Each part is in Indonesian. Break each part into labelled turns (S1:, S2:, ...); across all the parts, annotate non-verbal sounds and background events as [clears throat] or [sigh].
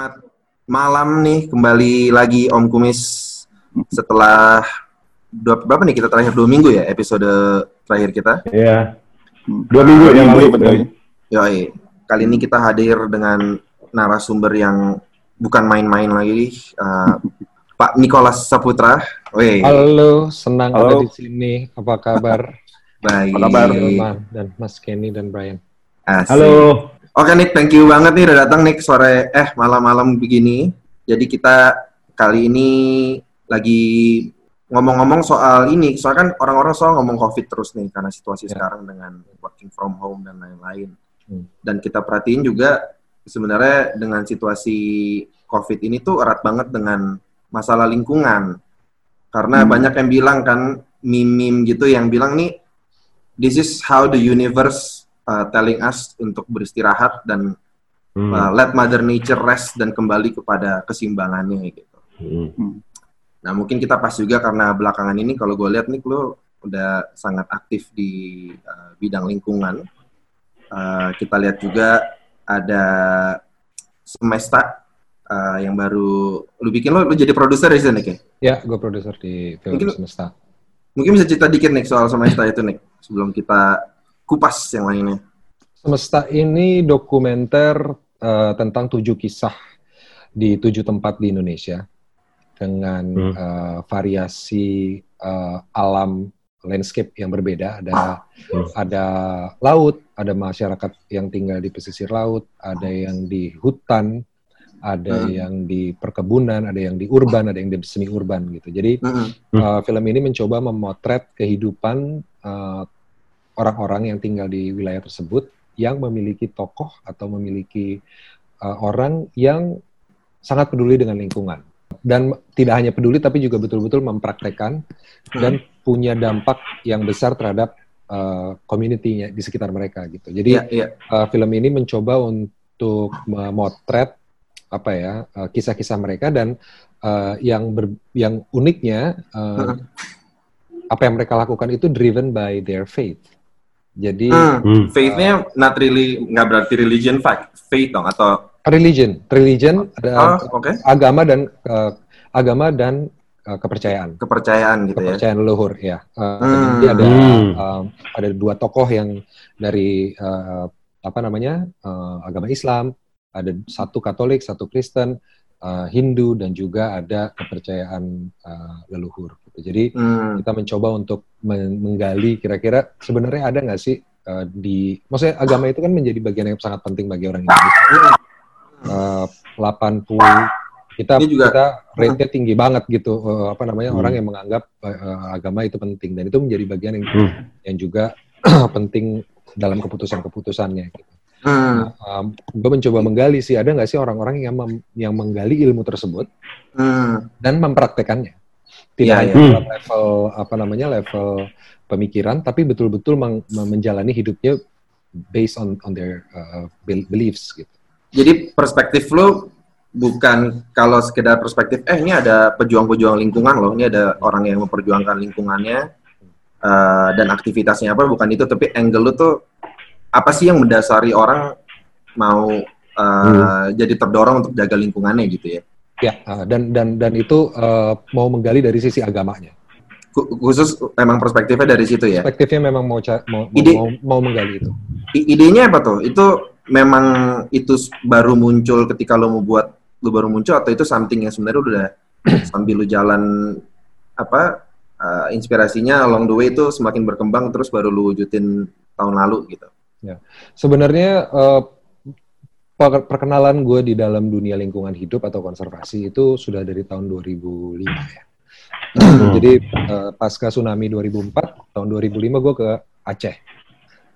S1: Selamat malam nih, kembali lagi Om Kumis setelah dua, berapa nih kita terakhir dua minggu ya episode terakhir kita.
S2: Iya. Dua minggu yang lalu.
S1: betul. Yoi. Kali ini kita hadir dengan narasumber yang bukan main-main lagi, uh, [laughs] Pak Nikolas Saputra. Weh,
S3: Halo, senang
S2: Halo.
S3: ada di sini. Apa kabar? [laughs]
S1: baik.
S2: Apa kabar?
S3: Dan Mas Kenny dan Brian.
S1: Asik.
S2: Halo.
S1: Oke Nick, thank you banget nih udah datang Nick sore eh malam-malam begini. Jadi kita kali ini lagi ngomong-ngomong soal ini, soal kan orang-orang soal ngomong COVID terus nih karena situasi
S3: Ya.
S1: sekarang dengan working from home dan lain-lain.
S3: Hmm.
S1: Dan kita perhatiin juga sebenarnya dengan situasi COVID ini tuh erat banget dengan masalah lingkungan. Karena
S2: Hmm.
S1: banyak yang bilang kan meme-meme gitu yang bilang nih this is how the universe uh, telling us untuk beristirahat dan
S2: Hmm.
S1: uh, let mother nature rest dan kembali kepada keseimbangannya gitu.
S2: Hmm.
S1: Nah mungkin kita pas juga karena belakangan ini kalau gue lihat nih lo udah sangat aktif di uh, bidang lingkungan. Uh, kita lihat juga ada Semesta uh, yang baru lu bikin lo, lu jadi produser di sini Nick ya?
S3: Ya, gue produser di film
S1: Mungkin-
S3: Semesta.
S1: Mungkin bisa cerita dikit nih soal Semesta itu nih sebelum kita kupas yang lainnya.
S3: Semesta ini dokumenter eh, tentang tujuh kisah di tujuh tempat di Indonesia dengan
S2: Hmm.
S3: eh, variasi eh, alam landscape yang berbeda. Ada
S2: Hmm.
S3: ada laut, ada masyarakat yang tinggal di pesisir laut, ada yang di hutan, ada
S1: Hmm.
S3: yang di perkebunan, ada yang di urban, ada yang di semi urban gitu. Jadi.
S2: Hmm.
S3: Uh, film ini mencoba memotret kehidupan uh, orang-orang yang tinggal di wilayah tersebut yang memiliki tokoh atau memiliki uh, orang yang sangat peduli dengan lingkungan dan tidak hanya peduli tapi juga betul-betul mempraktekkan dan punya dampak yang besar terhadap uh, community-nya di sekitar mereka gitu. Jadi
S1: Iya, iya.
S3: uh, film ini mencoba untuk memotret apa ya uh, kisah-kisah mereka dan uh, yang ber- yang uniknya uh, apa yang mereka lakukan itu driven by their faith. Jadi
S1: Hmm.
S2: Hmm.
S1: Faith-nya not really nggak berarti religion fact, faith dong atau
S3: religion, religion ada
S1: oh, oke
S3: agama dan uh, agama dan uh, kepercayaan.
S1: kepercayaan gitu ya.
S3: kepercayaan leluhur ya. Uh,
S1: Hmm.
S3: Jadi ada
S2: Hmm.
S3: um, ada dua tokoh yang dari uh, apa namanya uh, agama Islam, ada satu Katolik, satu Kristen, uh, Hindu dan juga ada kepercayaan uh, leluhur. Gitu. Jadi
S1: Hmm.
S3: kita mencoba untuk men- menggali kira-kira sebenarnya ada nggak sih uh, di, maksudnya agama itu kan menjadi bagian yang sangat penting bagi orang Indonesia. Uh, 80 kita
S1: Ini juga-
S3: kita rate-nya tinggi banget gitu uh, apa namanya
S2: Hmm.
S3: orang yang menganggap uh, agama itu penting dan itu menjadi bagian yang
S2: Hmm.
S3: yang juga [clears throat] penting dalam keputusan-keputusannya. Gitu.
S1: Hmm.
S3: Um, gue mencoba menggali sih ada nggak sih orang-orang yang mem- yang menggali ilmu tersebut
S1: Hmm.
S3: dan mempraktekannya. Tidak
S1: Iya,
S3: hanya dalam level apa namanya level pemikiran, tapi betul-betul menjalani hidupnya based on on their uh, bel- beliefs gitu.
S1: Jadi perspektif lo bukan kalau sekedar perspektif eh ini ada pejuang-pejuang lingkungan loh, ini ada orang yang memperjuangkan lingkungannya eh, dan aktivitasnya apa bukan itu tapi angle lo tuh apa sih yang mendasari orang mau eh, jadi terdorong untuk jaga lingkungannya gitu ya.
S3: Ya, uh, dan dan dan itu uh, mau menggali dari sisi agamanya.
S1: Khu- Khusus emang perspektifnya dari situ ya.
S3: Perspektifnya memang mau mau, mau,
S1: Ide-
S3: mau, mau menggali itu.
S1: Idenya apa tuh? Itu memang itu baru muncul ketika lo mau buat lo baru muncul atau itu something yang sebenarnya udah [clears throat] sambil lo jalan apa uh, inspirasinya along the way itu semakin berkembang terus baru lo wujudin tahun lalu gitu.
S3: Sebenarnya eh, per- perkenalan gue di dalam dunia lingkungan hidup atau konservasi itu sudah dari tahun 2005 ya.
S2: Hmm.
S3: Jadi eh, pasca tsunami 2004, tahun 2005 gue ke Aceh.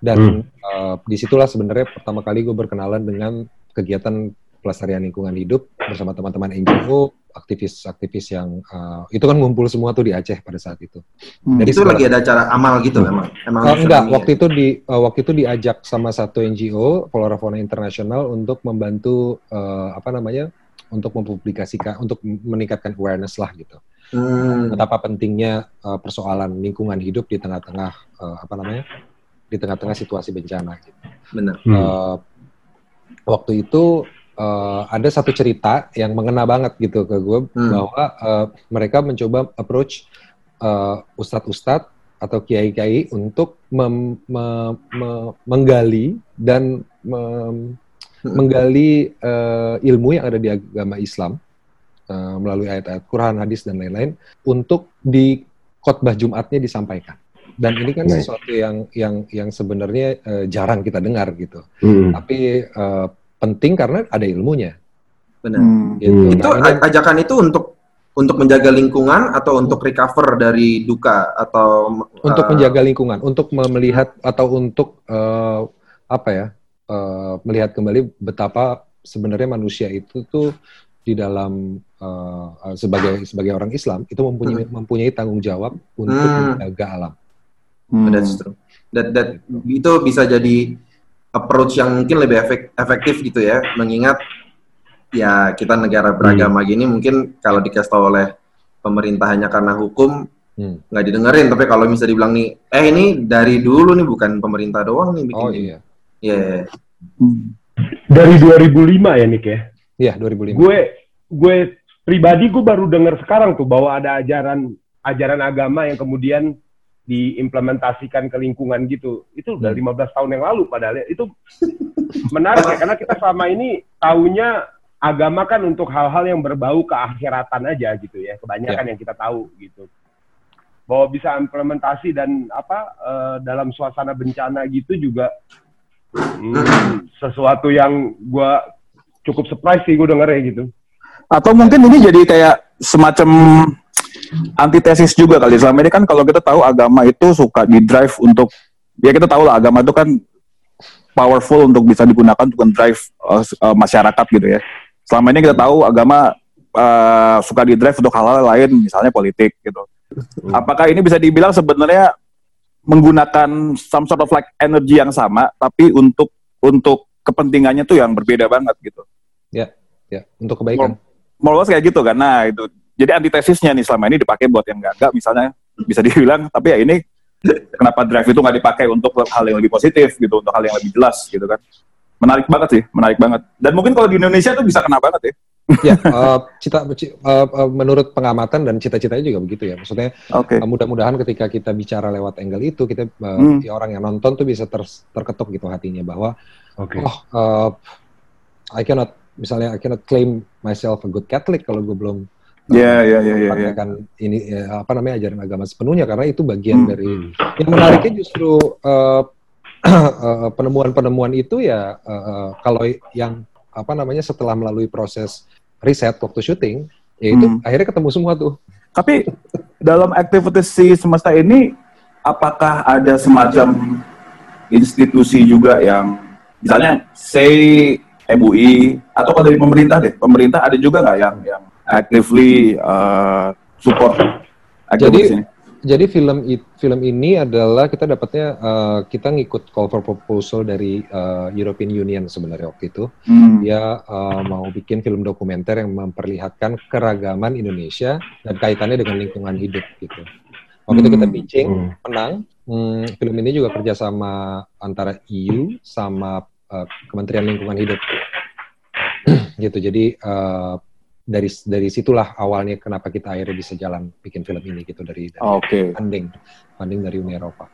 S3: Dan eh, di situlah sebenarnya pertama kali gue berkenalan dengan kegiatan pelestarian lingkungan hidup bersama teman-teman NGO, aktivis-aktivis yang eh, itu kan ngumpul semua tuh di Aceh pada saat itu. Jadi
S1: itu
S3: segala-
S1: lagi ada acara amal gitu memang. Emang
S3: Uh, enggak, waktu itu di uh, waktu itu diajak sama satu NGO, Flora Fauna International untuk membantu uh, apa namanya? untuk mempublikasikan untuk meningkatkan awareness lah gitu.
S1: ya? Hmm.
S3: Betapa pentingnya uh, persoalan lingkungan hidup di tengah-tengah uh, apa namanya? di tengah-tengah situasi bencana gitu.
S1: Bener.
S2: Hmm.
S3: Uh, waktu itu uh, ada satu cerita yang mengena banget gitu ke gue
S1: Hmm.
S3: bahwa uh, mereka mencoba approach uh, ustadz-ustadz atau kiai-kiai untuk mem- me- me- menggali dan mem-
S1: Hmm.
S3: menggali uh, ilmu yang ada di agama Islam uh, melalui ayat-ayat Quran, hadis dan lain-lain untuk di khotbah Jumatnya disampaikan. Dan ini kan sesuatu yang yang yang sebenarnya uh, jarang kita dengar gitu.
S2: Hmm.
S3: Tapi uh, penting karena ada ilmunya.
S1: Benar.
S2: Hmm.
S3: Gitu.
S1: Itu
S3: Nah,
S1: a- ajakan itu untuk untuk menjaga lingkungan atau untuk recover dari duka atau
S3: untuk
S1: uh,
S3: menjaga lingkungan, untuk me- melihat atau untuk eh, apa ya, eh, melihat kembali betapa sebenarnya manusia itu tuh di dalam eh, sebagai sebagai orang Islam itu mempunyai mempunyai tanggung jawab untuk
S1: Hmm.
S3: menjaga alam.
S2: Hmm.
S1: That's true. That, that, itu bisa jadi approach yang mungkin lebih efek- efektif gitu ya, mengingat ya kita negara beragama gini mungkin kalau dikasih tahu oleh pemerintah hanya karena hukum
S3: Hmm.
S1: nggak didengerin, tapi kalau bisa dibilang nih, eh ini dari dulu nih bukan pemerintah doang nih bikin
S3: Oh iya,
S1: Iya.
S2: Hmm.
S4: Dari 2005 ya Nick ya.
S3: iya 2005.
S4: Gue gue pribadi gue baru dengar sekarang tuh bahwa ada ajaran ajaran agama yang kemudian diimplementasikan ke lingkungan gitu. Itu udah
S3: Hmm.
S4: 15 tahun yang lalu padahal ya. itu menarik ya karena kita selama ini taunya agama kan untuk hal-hal yang berbau keakhiratan aja gitu ya. Kebanyakan yang kita tahu gitu. Bahwa bisa implementasi dan apa eh, dalam suasana bencana gitu juga hmm, sesuatu yang gua cukup surprise sih gue dengernya gitu.
S2: Atau mungkin ini jadi kayak semacam antitesis juga kali. Selama ini kan kalau kita tahu agama itu suka di drive untuk ya kita tahu lah agama itu kan powerful untuk bisa digunakan untuk drive uh, uh, masyarakat gitu ya. Selama ini kita tahu agama uh, suka di drive untuk hal-hal lain, misalnya politik gitu. Apakah ini bisa dibilang sebenarnya menggunakan some sort of like energy yang sama, tapi untuk untuk kepentingannya tuh yang berbeda banget gitu.
S3: Ya, untuk kebaikan.
S2: less kayak gitu kan. Nah, itu. Jadi antitesisnya nih selama ini dipakai buat yang enggak-enggak misalnya bisa dibilang, tapi ya ini kenapa drive itu nggak dipakai untuk hal yang lebih positif gitu, untuk hal yang lebih jelas gitu kan. Menarik banget sih, menarik banget. Dan mungkin kalau di Indonesia tuh bisa kena banget ya.
S3: ya, eh, cita, ci- eh, eh, menurut pengamatan dan cita-citanya juga begitu ya. Maksudnya
S2: Oke.
S3: Uh, mudah-mudahan ketika kita bicara lewat angle itu kita uh,
S2: Hmm.
S3: si orang yang nonton tuh bisa ter- terketuk gitu hatinya bahwa
S4: Oke.
S3: oh uh, I cannot misalnya I cannot claim myself a good Catholic kalau gue belum
S2: iya, iya, iya. iya.
S3: praktekkan ini ya, apa namanya ajaran agama sepenuhnya karena itu bagian
S2: Hmm.
S3: dari yang menariknya justru uh, uh, [clears throat] penemuan-penemuan itu ya uh, uh, kalau yang apa namanya setelah melalui proses riset waktu syuting ya itu
S2: Hmm.
S3: akhirnya ketemu semua tuh
S2: Tapi dalam aktivitas si semesta ini, apakah ada semacam institusi juga yang, misalnya, say MUI atau kalau dari pemerintah deh, pemerintah ada juga nggak yang yang actively uh, support
S3: Jadi-? Jadi film film ini adalah kita dapatnya eh, kita ngikut call for proposal dari eh, European Union sebenarnya waktu itu.
S2: Hmm.
S3: Dia eh, mau bikin film dokumenter yang memperlihatkan keragaman Indonesia dan kaitannya dengan lingkungan hidup gitu. Waktu itu kita
S2: Hmm.
S3: pitching,
S4: Hmm.
S3: menang. Hmm, film ini juga kerjasama antara EU sama eh, Kementerian Lingkungan Hidup. [clears throat] gitu. Jadi eh, dari dari situlah awalnya kenapa kita akhirnya bisa jalan bikin film ini gitu dari, dari
S2: Oke.
S3: funding funding dari Uni Eropa.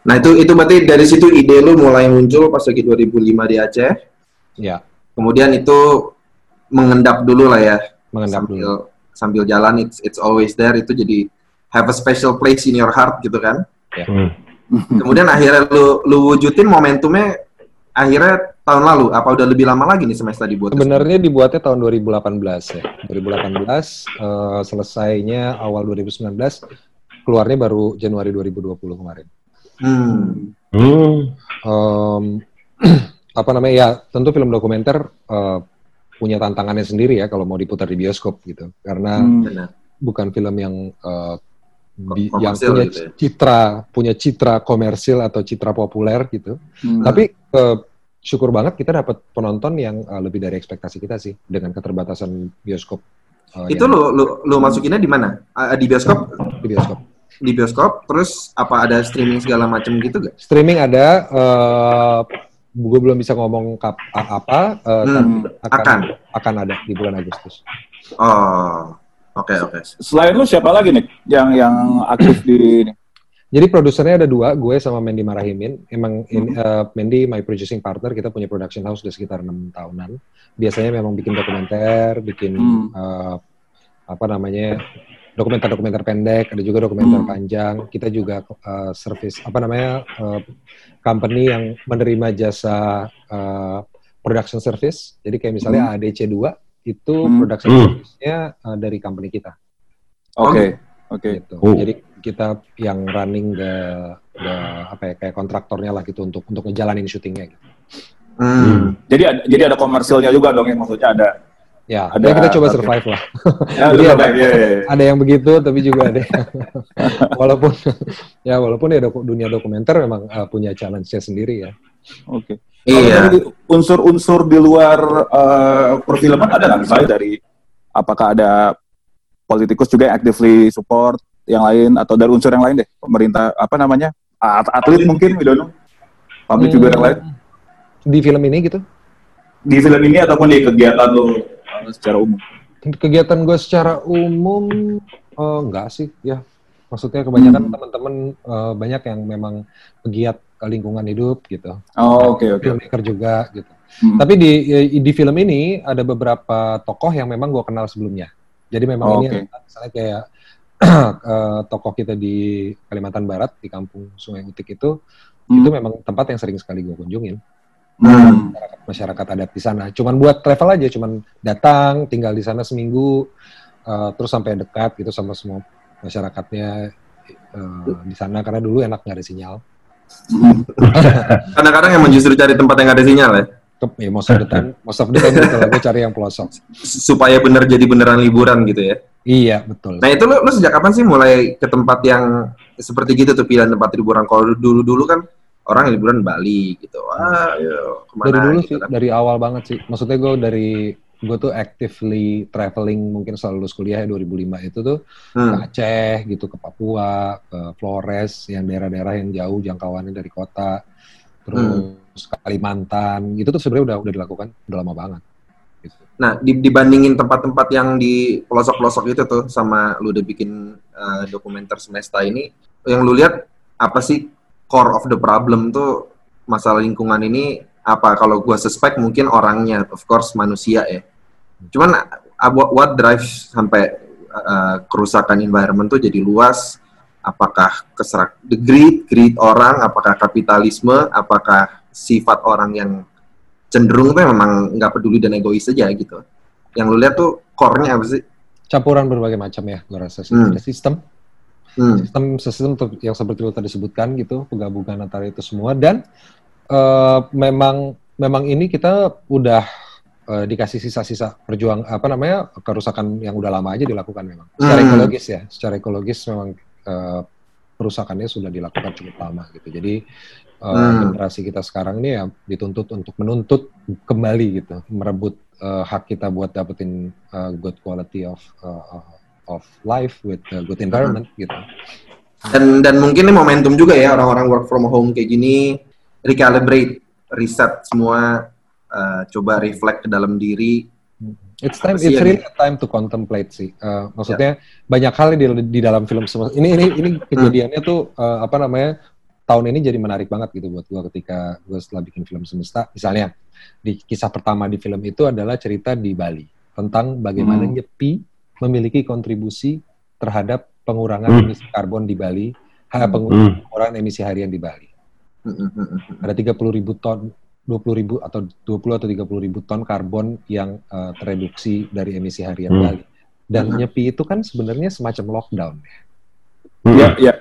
S1: Nah itu itu berarti dari situ ide lu mulai muncul pas lagi 2005 di Aceh.
S3: Ya,
S1: Kemudian itu mengendap dulu lah ya.
S3: mengendap
S1: sambil
S3: dulu.
S1: sambil jalan it's it's always there itu jadi have a special place in your heart gitu kan.
S4: Hmm.
S1: Kemudian akhirnya lu lu wujudin momentumnya akhirnya tahun lalu apa udah lebih lama lagi nih semester dibuat?
S3: Sebenarnya dibuatnya tahun 2018 ya. 2018 eh, selesainya awal 2019, keluarnya baru Januari 2020 kemarin.
S1: Hmm.
S4: Hmm.
S3: Em, [clears throat] apa namanya ya tentu film dokumenter eh, punya tantangannya sendiri ya kalau mau diputar di bioskop gitu karena
S2: Hmm.
S3: Bukan film yang eh, bi-
S1: Ko-
S3: yang punya
S1: gitu ya.
S3: citra punya citra komersil atau citra populer gitu
S2: Hmm.
S3: tapi eh, syukur banget kita dapat penonton yang eh, lebih dari ekspektasi kita sih dengan keterbatasan bioskop eh,
S1: Itu
S3: yang
S1: lu lu lu masukinnya di mana? Ah, di bioskop?
S3: di bioskop
S1: Di bioskop terus apa ada streaming segala macam gitu gak?
S3: streaming ada eh, gue belum bisa ngomong kap, apa, uh,
S1: Hmm,
S3: akan,
S1: akan.
S3: akan ada di bulan Agustus.
S1: Oh, oke oke.
S2: Selain lu siapa lagi nih yang yang aktif di ini?
S3: Jadi produsernya ada dua, gue sama Mandy Marahimin. Emang ini, uh, Mandy my producing partner, kita punya production house udah sekitar enam tahunan. Biasanya memang bikin dokumenter, bikin
S2: Hmm.
S3: uh, apa namanya dokumenter-dokumenter pendek, ada juga dokumenter
S2: Hmm.
S3: panjang. Kita juga uh, service apa namanya uh, company yang menerima jasa uh, production service. Jadi kayak misalnya ADC 2 itu
S2: Hmm.
S3: production
S5: Hmm.
S3: service-nya uh, dari company kita
S2: Oke, oke.
S3: gitu.
S5: Oh.
S3: Jadi kita yang running the, the apa ya kayak kontraktornya lah gitu untuk untuk ngejalanin syutingnya gitu.
S1: Hmm.
S2: Jadi ada, jadi ada komersilnya juga dong yang maksudnya ada.
S3: Ya,
S2: Ada-
S3: ya kita coba survive lah.
S2: Ya,
S3: Jadi ada-
S2: iya, iya, iya.
S3: Ada yang begitu, tapi juga ada [laughs] walaupun ya walaupun ya doku- dunia dokumenter memang uh, punya challenge-nya sendiri ya.
S2: Oke. Kalau
S1: Iya.
S2: unsur-unsur di luar eh, perfilman ada nggak misalnya dari apakah ada politikus juga yang actively support yang lain atau dari unsur yang lain deh pemerintah apa namanya At- atlet mungkin we don't know public juga yang lain
S3: Di film ini gitu.
S2: di film ini ataupun di kegiatan lo eh, secara umum
S3: Kegiatan gue secara umum eh, enggak sih, ya. Maksudnya kebanyakan
S2: Hmm.
S3: teman-teman eh, banyak yang memang pegiat ke lingkungan hidup gitu.
S2: oh oke oke
S3: Filmmaker juga gitu.
S2: Hmm.
S3: Tapi di di film ini ada beberapa tokoh yang memang gue kenal sebelumnya. Jadi memang
S2: Oh,
S3: ini adalah misalnya kayak [clears throat] eh, tokoh kita di Kalimantan Barat di kampung Sungai Utik itu
S2: Hmm.
S3: itu memang tempat yang sering sekali gue kunjungin
S2: Hmm.
S3: masyarakat, masyarakat adat di sana. Cuman buat travel aja, cuman datang tinggal di sana seminggu eh, terus sampai dekat gitu sama semua masyarakatnya eh, di sana karena dulu enak nggak ada sinyal.
S1: Kadang-kadang emang justru cari tempat yang ada sinyal ya,
S3: Ya, most of the time, most of the time gitu lah, gue cari yang pelosok. [laughs]
S1: supaya bener jadi beneran liburan gitu ya.
S3: Iya betul.
S1: Nah itu lu, lu sejak kapan sih mulai ke tempat yang seperti gitu tuh pilihan tempat liburan? Kalau dulu-dulu kan orang liburan Bali gitu. Wah, ayo, ke mana
S3: dari dulu
S1: gitu
S3: sih,
S1: kan.
S3: dari awal banget sih. Maksudnya gue dari gue tuh actively traveling mungkin setelah lulus kuliah ya 2005 itu tuh ke
S1: Hmm.
S3: Aceh gitu, ke Papua, ke Flores, yang daerah-daerah yang jauh jangkauannya dari kota, terus Kalimantan, gitu tuh sebenarnya udah udah dilakukan udah lama banget. Gitu.
S1: Nah, di- dibandingin tempat-tempat yang di pelosok-pelosok itu tuh sama lu udah bikin uh, dokumenter semesta ini, yang lu lihat apa sih core of the problem tuh masalah lingkungan ini apa? Kalau gua suspect mungkin orangnya, of course manusia ya. Cuman what, what drives sampai uh, kerusakan environment tuh jadi luas? Apakah keserak the greed, greed orang, apakah kapitalisme, apakah sifat orang yang cenderung tuh memang nggak peduli dan egois aja gitu. Yang lu lihat tuh core-nya apa sih?
S3: Campuran berbagai macam ya, gue rasa sih.
S1: Hmm.
S3: Ada sistem,
S1: Hmm.
S3: sistem sistem yang seperti lu tadi sebutkan gitu penggabungan antara itu semua dan eh, memang memang ini kita udah eh, dikasih sisa-sisa perjuang apa namanya kerusakan yang udah lama aja dilakukan memang secara
S1: Hmm.
S3: ekologis ya secara ekologis memang eh, perusakannya sudah dilakukan cukup lama gitu jadi eh,
S1: Hmm.
S3: generasi kita sekarang ini ya dituntut untuk menuntut kembali gitu merebut eh, hak kita buat dapetin eh, good quality of eh, of life with a good environment gitu.
S1: Dan dan mungkin ini momentum juga ya orang-orang work from home kayak gini recalibrate, reset semua, uh, coba reflect ke dalam diri.
S3: It's time, it's really a time to contemplate sih. Uh, maksudnya banyak hal di, di dalam film semua. Ini ini ini kejadiannya tuh uh, apa namanya tahun ini jadi menarik banget gitu buat gua ketika gua setelah bikin film semesta. Misalnya di kisah pertama di film itu adalah cerita di Bali tentang bagaimana
S2: Hmm.
S3: nyepi memiliki kontribusi terhadap pengurangan
S5: Hmm.
S3: emisi karbon di Bali, ha-
S5: Hmm.
S3: pengurangan emisi harian di Bali.
S1: Mm, mm, mm, mm.
S3: ada 30 ribu ton 20 ribu atau 20 atau 30 ribu ton karbon yang eh, tereduksi dari emisi harian
S5: Hmm.
S3: Bali. Dan
S1: Hmm.
S3: nyepi itu kan sebenarnya semacam lockdown ya,
S5: Hmm.
S2: Iya, iya.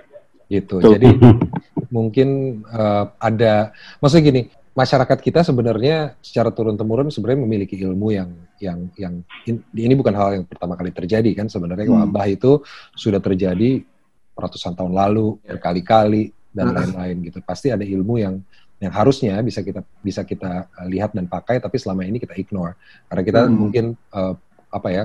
S3: Gitu.
S5: Betul.
S3: Jadi [laughs] mungkin eh, ada maksudnya gini, masyarakat kita sebenarnya secara turun temurun sebenarnya memiliki ilmu yang yang yang in- ini bukan hal yang pertama kali terjadi kan sebenarnya
S2: Hmm.
S3: wabah itu sudah terjadi ratusan tahun lalu
S1: Ya.
S3: berkali-kali dan lain-lain gitu. Pasti ada ilmu yang yang harusnya bisa kita bisa kita uh, lihat dan pakai tapi selama ini kita ignore karena kita
S2: Hmm.
S3: mungkin uh, apa ya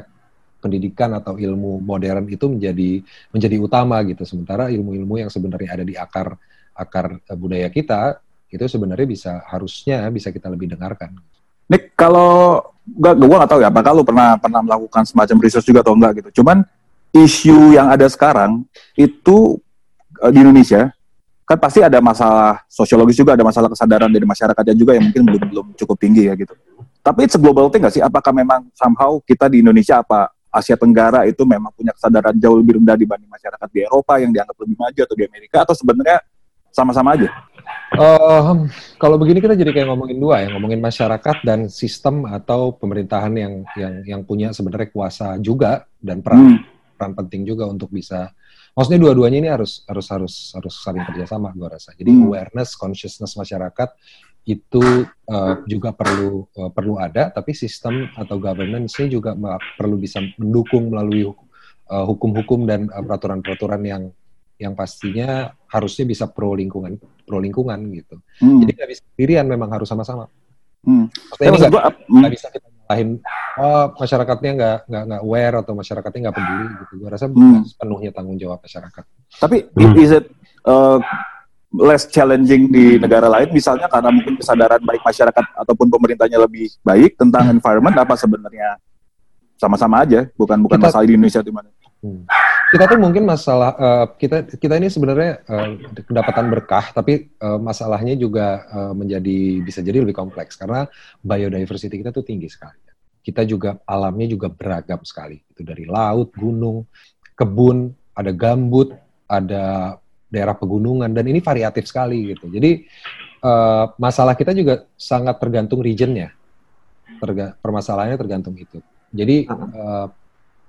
S3: pendidikan atau ilmu modern itu menjadi menjadi utama gitu sementara ilmu-ilmu yang sebenarnya ada di akar akar uh, budaya kita itu sebenarnya bisa harusnya bisa kita lebih dengarkan.
S2: Nick, kalau gak, gue gak tahu ya, apakah lu pernah pernah melakukan semacam research juga atau enggak gitu. Cuman isu yang ada sekarang itu uh, di Indonesia kan pasti ada masalah sosiologis juga, ada masalah kesadaran dari masyarakatnya juga yang mungkin belum belum cukup tinggi ya gitu. Tapi it's a global thing nggak sih? Apakah memang somehow kita di Indonesia apa Asia Tenggara itu memang punya kesadaran jauh lebih rendah dibanding masyarakat di Eropa yang dianggap lebih maju atau di Amerika atau sebenarnya sama-sama aja?
S3: Uh, kalau begini kita jadi kayak ngomongin dua ya, ngomongin masyarakat dan sistem atau pemerintahan yang yang yang punya sebenarnya kuasa juga dan peran hmm. peran penting juga untuk bisa maksudnya dua-duanya ini harus harus harus harus saling kerjasama gue rasa. Jadi hmm. awareness, consciousness masyarakat itu uh, juga perlu uh, perlu ada, tapi sistem atau governance-nya juga perlu bisa mendukung melalui hukum-hukum uh, dan peraturan-peraturan yang yang pastinya harusnya bisa pro lingkungan pro lingkungan gitu. Hmm. Jadi nggak bisa sendirian, memang harus sama-sama. Hmm. Maksudnya ini nggak hmm. bisa kita nyalahin oh masyarakatnya nggak nggak nggak aware atau masyarakatnya nggak peduli gitu. Gue rasa hmm. sepenuhnya tanggung jawab masyarakat.
S2: Tapi hmm. is it uh, less challenging di negara lain misalnya karena mungkin kesadaran baik masyarakat ataupun pemerintahnya lebih baik tentang environment apa sebenarnya? Sama-sama aja bukan bukan kita, masalah di Indonesia di mana. Hmm.
S3: kita tuh mungkin masalah uh, kita kita ini sebenarnya uh, kedapatan berkah tapi uh, masalahnya juga uh, menjadi bisa jadi lebih kompleks karena biodiversity kita tuh tinggi sekali. Kita juga alamnya juga beragam sekali. Itu dari laut gunung kebun ada gambut ada daerah pegunungan dan ini variatif sekali gitu jadi uh, masalah kita juga sangat tergantung regionnya Terga permasalahannya tergantung itu jadi uh,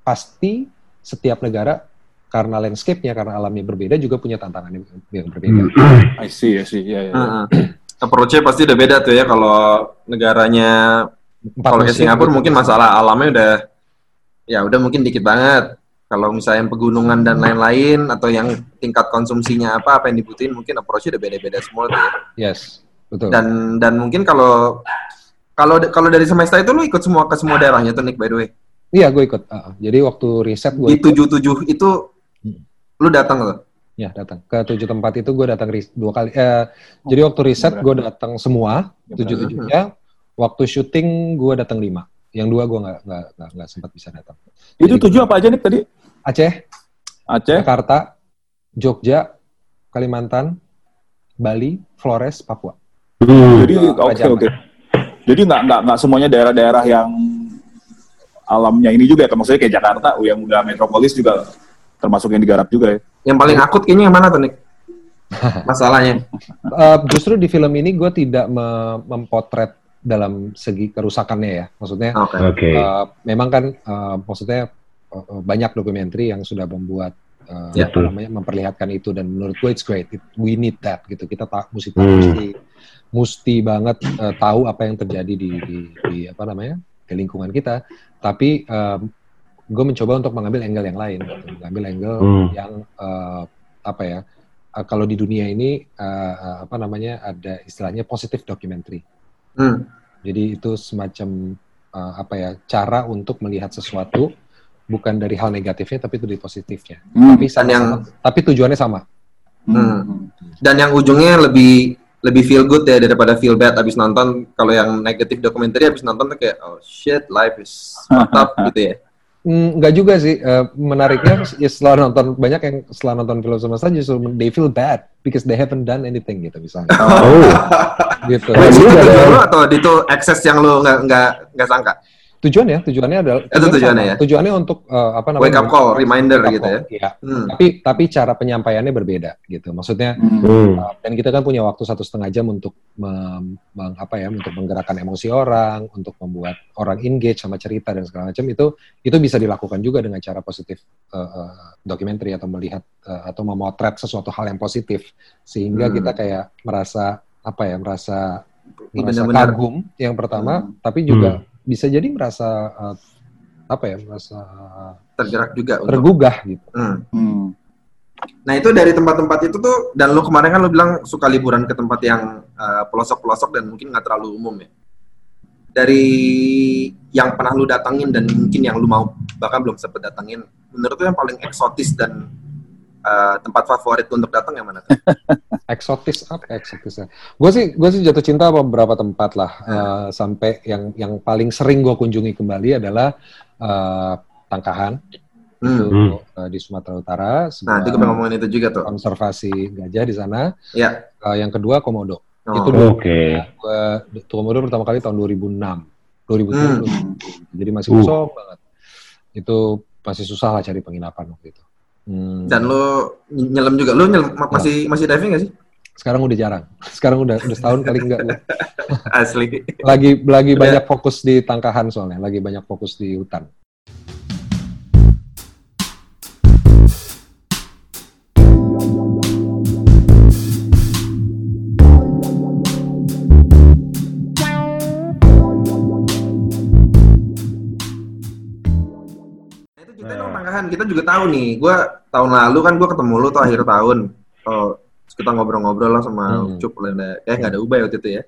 S3: pasti setiap negara karena landscape-nya, karena alamnya berbeda juga punya tantangan yang berbeda.
S2: Hmm. [coughs] I see, I see. Yeah, yeah. Uh,
S1: Approach-nya pasti udah beda tuh ya kalau negaranya kalau Singapura mungkin masalah alamnya udah ya udah mungkin dikit banget. Kalau misalnya pegunungan dan lain-lain atau yang tingkat konsumsinya apa apa yang dibutuhin mungkin approach-nya udah beda-beda semua tuh ya.
S3: Yes, betul.
S1: Dan dan mungkin kalau kalau kalau dari semesta itu lu ikut semua ke semua daerahnya tuh Nick by the way.
S3: Iya, gue ikut. Uh, jadi waktu riset gue
S1: di tujuh tujuh itu hmm. lu datang loh.
S3: Ya datang ke tujuh tempat itu gue datang dua kali. Eh, oh, jadi waktu riset gue datang semua tujuh tujuhnya. Waktu syuting gue datang lima. Yang dua gue nggak nggak nggak sempat bisa datang.
S2: Itu tujuh apa aja nih tadi?
S3: Aceh,
S2: Aceh,
S3: Jakarta, Jogja, Kalimantan, Bali, Flores, Papua.
S2: Hmm. Jadi oke oke. Okay. Jadi nggak nggak nggak semuanya daerah-daerah yang alamnya ini juga ya, maksudnya kayak Jakarta yang udah metropolis juga termasuk yang digarap juga ya.
S1: Yang paling akut kayaknya yang mana tuh Nick? [laughs] Masalahnya.
S3: uh, justru di film ini gue tidak me mempotret dalam segi kerusakannya ya. Maksudnya, okay. Okay. Uh, memang kan uh, maksudnya uh, banyak dokumenter yang sudah membuat uh, ya, apa namanya memperlihatkan itu dan menurut gue it's great. It, we need that gitu. Kita tak mesti hmm. mesti mesti banget uh, tahu apa yang terjadi di, di, di apa namanya di lingkungan kita tapi um, gue mencoba untuk mengambil angle yang lain gitu. mengambil angle hmm. yang uh, apa ya uh, kalau di dunia ini uh, apa namanya ada istilahnya positif documentary hmm. jadi itu semacam uh, apa ya cara untuk melihat sesuatu bukan dari hal negatifnya tapi itu dari positifnya hmm. tapi sama, yang tapi tujuannya sama
S1: hmm. dan yang ujungnya lebih lebih feel good ya daripada feel bad abis nonton kalau yang negatif dokumenter abis nonton tuh kayak oh shit life is up [laughs] gitu ya
S3: Enggak mm, juga sih. Uh, menariknya ya setelah nonton banyak yang setelah nonton film sama saja justru they feel bad because they haven't done anything gitu misalnya. [laughs]
S1: Oh. gitu. Nah, itu atau itu excess yang lu nggak nggak nggak sangka?
S3: Tujuannya tujuannya adalah
S1: itu tujuannya ya
S3: tujuannya untuk uh, apa namanya
S1: wake up call reminder up gitu ya, ya.
S3: Hmm. tapi tapi cara penyampaiannya berbeda gitu maksudnya hmm. uh, dan kita kan punya waktu satu setengah jam untuk mem, mem, apa ya untuk menggerakkan emosi orang untuk membuat orang engage sama cerita dan segala macam itu itu bisa dilakukan juga dengan cara positif uh, uh, dokumenter atau melihat uh, atau memotret sesuatu hal yang positif sehingga hmm. kita kayak merasa apa ya merasa merasa kagum yang pertama hmm. tapi juga hmm bisa jadi merasa uh, apa ya merasa
S1: tergerak juga
S3: tergugah untuk... gitu.
S1: Hmm. Hmm. Nah itu dari tempat-tempat itu tuh dan lo kemarin kan lo bilang suka liburan ke tempat yang pelosok eh, pelosok-pelosok dan mungkin nggak terlalu umum ya. Dari yang pernah lo datangin dan mungkin yang lo mau bahkan belum sempat datangin, menurut lo yang paling eksotis dan eh, tempat favorit untuk datang yang mana? tuh? [laughs]
S3: eksotis apa eksotisnya? Gue sih gue sih jatuh cinta sama beberapa tempat lah.
S1: Hmm.
S3: Eh, sampai yang yang paling sering gue kunjungi kembali adalah eh, Tangkahan
S1: Hmm.
S3: itu
S4: Hmm.
S3: eh, di Sumatera Utara.
S1: Nah, itu gue ngomongin itu juga tuh.
S3: konservasi gajah di sana.
S1: Ya.
S3: Eh, yang kedua Komodo.
S1: Oh.
S3: Itu dua.
S4: Oke.
S3: Gue Komodo pertama kali tahun 2006, 2007,
S1: Hmm.
S3: jadi masih
S4: Uh.
S3: kosong banget. Itu masih susah lah cari penginapan waktu itu. Hmm.
S1: Dan lo nyelam juga. Lo nyelam, ma- masih masih diving gak sih?
S3: sekarang udah jarang. [laughs] Sekarang udah udah setahun kali enggak. [laughs]
S1: Asli.
S3: Lagi lagi
S1: Udah.
S3: banyak fokus di tangkahan soalnya, lagi banyak fokus di hutan.
S1: Kita juga tahu nih. Gue tahun lalu kan gue ketemu lu tuh akhir tahun. Oh, terus kita ngobrol-ngobrol lah sama
S3: Hmm.
S1: Ucup. lah. Eh nggak ada ubah waktu itu ya.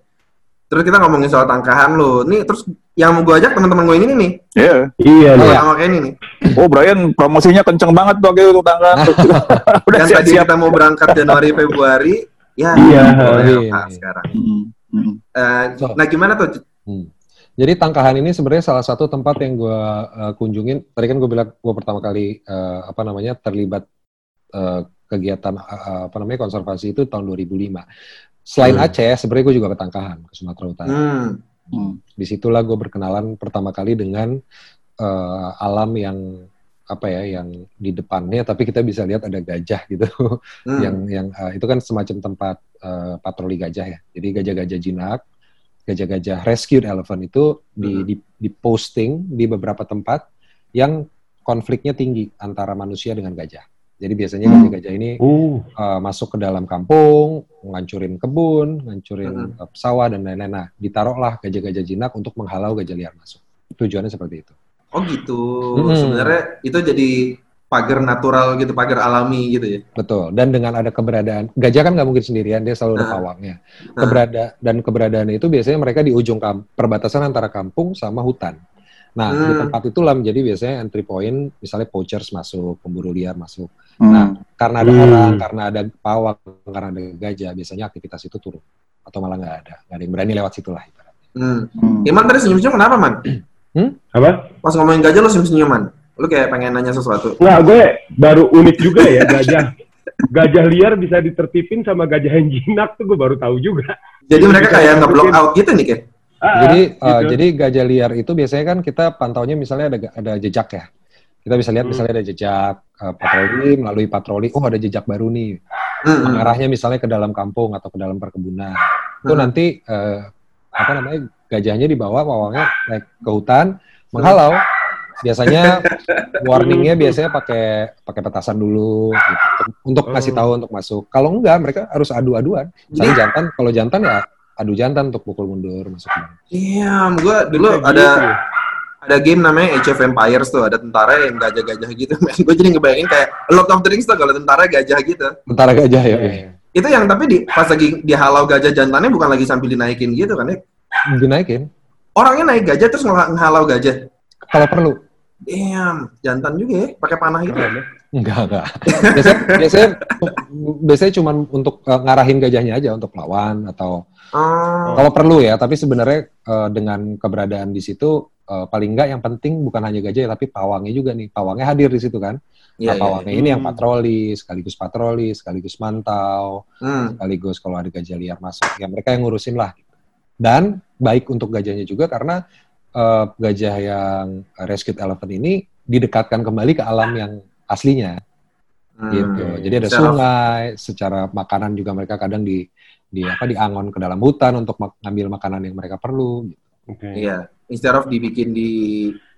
S1: Terus kita ngomongin soal tangkahan lu. Nih terus yang mau gue ajak teman-teman gue ini nih.
S2: Iya.
S4: Iya
S1: Sama
S4: nih.
S1: sama kayak ini nih.
S2: Oh Brian promosinya kenceng banget tuh waktu itu tangga. [laughs] Udah
S1: Yang tadi
S2: siap-siap.
S1: kita mau berangkat Januari Februari. Ya.
S4: Iya.
S1: boleh,
S3: Iya.
S1: Pak, sekarang.
S2: Hmm, hmm.
S1: Eh,
S3: So.
S1: nah gimana tuh?
S3: Hmm. Jadi Tangkahan ini sebenarnya salah satu tempat yang gue kunjungin. Tadi kan gue bilang gue pertama kali eh, apa namanya terlibat eh, kegiatan eh, apa namanya konservasi itu tahun 2005. Selain
S1: Hmm.
S3: Aceh, sebenarnya gue juga ke Tangkahan ke Sumatera Utara.
S1: Hmm.
S2: Hmm.
S3: Di situlah gue berkenalan pertama kali dengan eh, alam yang apa ya yang di depannya tapi kita bisa lihat ada gajah gitu
S1: Hmm.
S3: yang yang eh, itu kan semacam tempat eh, patroli gajah ya. Jadi gajah-gajah jinak, gajah-gajah rescued elephant itu di,
S1: Hmm.
S3: di di posting di beberapa tempat yang konfliknya tinggi antara manusia dengan gajah. Jadi biasanya
S2: Hmm.
S3: gajah-gajah ini
S4: Uh.
S3: eh, masuk ke dalam kampung, ngancurin kebun, ngancurin
S1: Hmm.
S3: eh, sawah dan lain-lain. Nah, ditaruhlah gajah-gajah jinak untuk menghalau gajah liar masuk. Tujuannya seperti itu.
S1: Oh gitu.
S3: Hmm.
S1: Sebenarnya itu jadi pagar natural gitu, pagar alami gitu ya.
S3: Betul. Dan dengan ada keberadaan gajah kan nggak mungkin sendirian, dia selalu ada
S1: Ah.
S3: pawangnya.
S1: Ah.
S3: Keberada dan keberadaannya itu biasanya mereka di ujung perbatasan antara kampung sama hutan. Nah, di
S1: Hmm.
S3: tempat itulah menjadi biasanya entry point, misalnya poachers masuk, pemburu liar masuk.
S2: Hmm.
S3: Nah, karena ada
S4: Hmm.
S3: orang, karena ada pawang, karena ada gajah, biasanya aktivitas itu turun. Atau malah nggak ada, nggak ada yang berani lewat situ lah. ibaratnya.
S1: Hmm.
S2: Hmm.
S1: Iman tadi senyum-senyum kenapa, Man?
S4: Apa?
S1: Pas ngomongin gajah lu senyum-senyum, Man. Lu kayak pengen nanya sesuatu.
S4: Nggak, gue baru unik juga ya gajah. Gajah liar bisa ditertipin sama gajah yang jinak tuh gue baru tahu juga.
S1: Jadi mereka kayak nge-block
S4: masukin.
S1: out gitu nih, kayak.
S4: Ah,
S3: Jadi,
S4: gitu.
S3: uh, jadi gajah liar itu biasanya kan kita pantaunya misalnya ada ada jejak ya. Kita bisa lihat
S4: Hmm.
S3: misalnya ada jejak uh, patroli, melalui patroli, oh ada jejak baru nih.
S1: Hmm,
S3: mengarahnya misalnya ke dalam kampung atau ke dalam perkebunan. Itu
S1: Hmm.
S3: nanti eh, apa namanya gajahnya dibawa pawangnya naik ke hutan menghalau. Biasanya [laughs] warningnya biasanya pakai pakai petasan dulu gitu, untuk, untuk ngasih
S4: Oh.
S3: tahu untuk masuk. Kalau enggak mereka harus adu-aduan. Misalnya jantan, kalau jantan ya adu jantan untuk pukul mundur masuk.
S1: Iya, gua dulu ada
S4: gitu
S1: ada game namanya Age of Empires tuh, ada tentara yang gajah-gajah gitu. [laughs] Gue jadi ngebayangin kayak Lord of the Rings tuh kalau tentara gajah gitu.
S3: Tentara gajah ya.
S4: Iya,
S3: ya.
S4: iya.
S1: Itu yang tapi di pas lagi dihalau gajah jantannya bukan lagi sambil dinaikin gitu kan ya.
S3: Dinaikin
S1: Orangnya naik gajah terus ngeh- ngehalau gajah.
S3: kalau perlu.
S1: Damn, jantan juga ya, pakai panah gitu.
S4: Ya.
S3: Enggak, enggak. Biasanya, biasanya, biasanya cuma untuk eh, ngarahin gajahnya aja untuk lawan atau
S1: Oh,
S3: Kalau perlu ya, tapi sebenarnya eh, dengan keberadaan di situ eh, paling enggak yang penting bukan hanya gajah ya, tapi pawangnya juga nih. Pawangnya hadir di situ kan.
S1: iya,
S3: nah,
S1: iya.
S3: pawangnya ini yang patroli, sekaligus patroli, sekaligus mantau,
S1: Hmm.
S3: sekaligus kalau ada gajah liar masuk, ya mereka yang ngurusin lah. Dan baik untuk gajahnya juga karena eh, gajah yang rescued elephant ini didekatkan kembali ke alam yang aslinya
S1: Hmm.
S3: gitu. Jadi ada
S1: Secara-
S3: sungai, secara makanan juga mereka kadang di di apa diangon ke dalam hutan untuk ngambil makanan yang mereka perlu. gitu.
S4: Oke.
S1: Iya, instead of dibikin di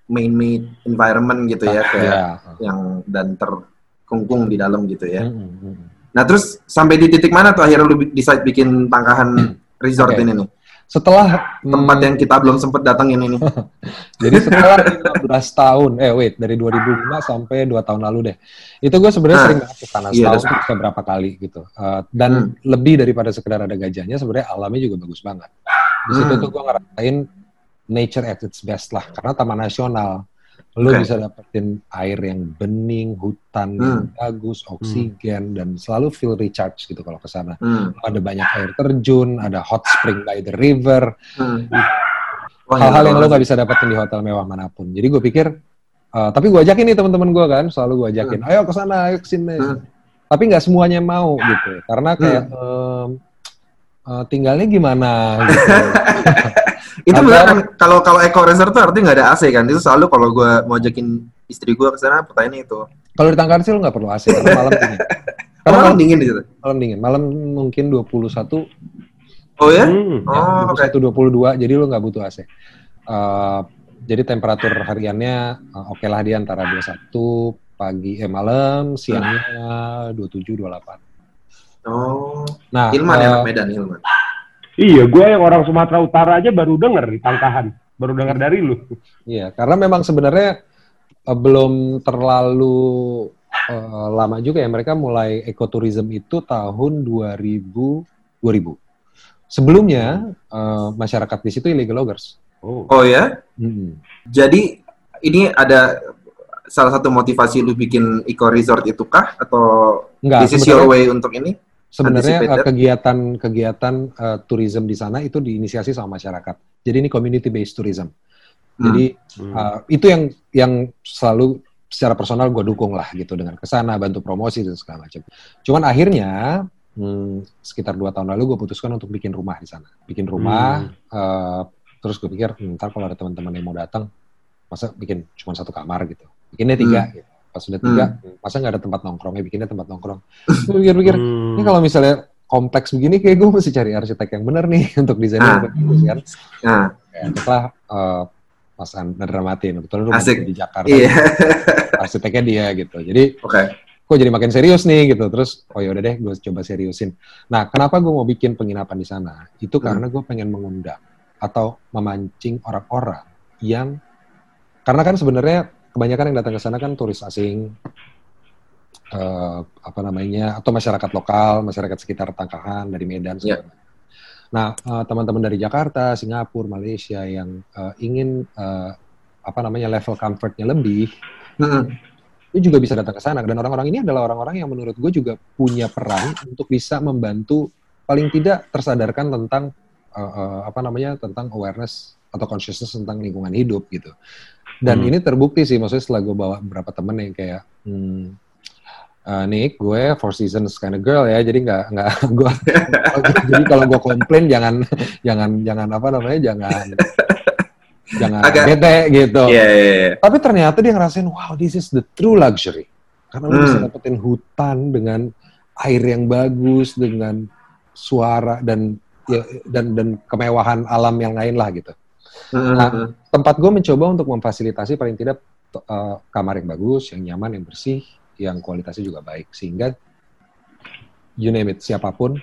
S1: main-made environment gitu ya, kayak
S3: Ya.
S1: yang dan terkungkung di dalam gitu ya.
S3: Mm, mm, mm.
S1: Nah terus sampai di titik mana tuh akhirnya lu decide bikin tangkahan resort
S3: Oke.
S1: ini nih?
S3: Setelah
S1: Tempat
S3: mm,
S1: yang kita belum sempet datengin ini. [laughs]
S3: jadi setelah 15 tahun, eh wait dari 2005 sampai 2 tahun lalu deh. Itu gue sebenarnya
S1: Ah,
S3: sering banget ke sana
S1: iya,
S3: setahun tuh bisa berapa kali gitu. Eh, dan
S1: Hmm.
S3: lebih daripada sekedar ada gajahnya, sebenarnya alamnya juga bagus banget. Di situ
S1: Hmm.
S3: tuh gue ngerasain nature at its best lah, karena taman nasional. Lu
S1: Oke.
S3: bisa dapetin air yang bening, hutan yang bagus, oksigen, dan selalu feel recharge gitu kalau ke sana.
S1: Hmm.
S3: Ada banyak air terjun, ada hot spring by the river,
S1: Hmm.
S3: Hal-hal yang lo nggak bisa dapetin di hotel mewah mana pun. Jadi gue pikir, eh, tapi gue ajakin nih teman-teman gue kan, selalu gue ajakin, ayo ke sana, ayo ke sini.
S1: Hmm.
S3: Tapi nggak semuanya mau gitu, karena kayak em, eh, tinggalnya gimana gitu. [laughs]
S1: Itu benar kan kalau kalau eco resort tuh artinya nggak ada AC kan? Itu selalu kalau gue mau ajakin istri gue ke sana pertanyaannya itu.
S3: Kalau di Tangkar sih lo nggak perlu AC karena malam [laughs] dingin. Karena
S1: Karena
S3: malam,
S1: dingin di situ.
S3: malam dingin, malam mungkin 21
S1: Oh ya?
S4: Hmm.
S3: ya,
S1: Oh, oke.
S3: 21 22 jadi lo nggak butuh AC. Eh, jadi temperatur hariannya eh, oke lah dia antara 21 pagi eh malam, siangnya 27 28.
S1: Oh,
S3: Nah,
S1: Ilman
S3: eh,
S1: ya anak Medan Ilman.
S4: Iya, gue yang orang Sumatera Utara aja baru denger di Tangkahan. Baru denger dari lu.
S3: Iya, karena memang sebenarnya eh, belum terlalu eh, lama juga ya mereka mulai ekoturism itu tahun 2000 2000. Sebelumnya eh, masyarakat di situ illegal loggers.
S4: Oh.
S1: Oh ya?
S3: Mm-mm.
S1: Jadi ini ada salah satu motivasi lu bikin eco resort itu kah atau
S3: Enggak,
S1: this is your way untuk ini?
S3: Sebenarnya
S1: Anticipated.
S3: eh, kegiatan-kegiatan eh, tourism di sana itu diinisiasi sama masyarakat. Jadi ini community based tourism. Jadi
S4: Hmm.
S3: eh, itu yang yang selalu secara personal gue dukung lah gitu dengan ke sana bantu promosi dan segala macam. Cuman akhirnya hmm, sekitar dua tahun lalu gue putuskan untuk bikin rumah di sana. Bikin rumah. eh, terus gue pikir "Hmm, ntar kalau ada teman-teman yang mau datang, masa bikin cuma satu kamar gitu. Bikinnya tiga. Gitu. Pas udah tiga, masa nggak ada tempat nongkrongnya, bikinnya tempat nongkrong. Gue pikir-pikir,
S4: Hmm.
S3: ini kalau misalnya kompleks begini kayak gue mesti cari arsitek yang bener nih [laughs] untuk desain
S1: Ah.
S3: yang bagus kan.
S1: Nah,
S3: Ya, setelah eh, Mas Andra Matin, kebetulan
S1: Asik.
S3: di Jakarta,
S1: iya. [laughs]
S3: arsiteknya dia gitu. Jadi
S1: Oke.
S3: kok jadi makin serius nih gitu. Terus oh yaudah deh, gue coba seriusin. Nah, kenapa gue mau bikin penginapan di sana? Itu
S1: Hmm.
S3: karena gue pengen mengundang atau memancing orang-orang yang karena kan sebenarnya kebanyakan yang datang ke sana kan turis asing, eh, apa namanya, atau masyarakat lokal, masyarakat sekitar Tangkahan dari Medan. segala macam. Nah, eh, teman-teman dari Jakarta, Singapura, Malaysia yang eh, ingin eh, apa namanya level comfortnya lebih,
S1: Hmm.
S3: itu juga bisa datang ke sana. Dan orang-orang ini adalah orang-orang yang menurut gue juga punya peran untuk bisa membantu paling tidak tersadarkan tentang eh, eh, apa namanya tentang awareness atau consciousness tentang lingkungan hidup gitu. Dan
S4: Hmm.
S3: ini terbukti sih, maksudnya setelah gue bawa beberapa temen yang kayak, hmm, eh, Nick, gue four seasons kind of girl ya, jadi nggak nggak [laughs] gue, jadi kalau gue komplain jangan [laughs] jangan jangan apa namanya jangan jangan
S1: Agak-
S3: bete gitu.
S1: Iya, iya, iya.
S3: Tapi ternyata dia ngerasain, wow, this is the true luxury. Karena lu
S1: Hmm.
S3: bisa dapetin hutan dengan air yang bagus, dengan suara dan ya, dan dan kemewahan alam yang lain lah gitu. Nah,
S1: hmm.
S3: Tempat gue mencoba untuk memfasilitasi paling tidak eh, kamar yang bagus, yang nyaman, yang bersih, yang kualitasnya juga baik, sehingga you name it, siapa pun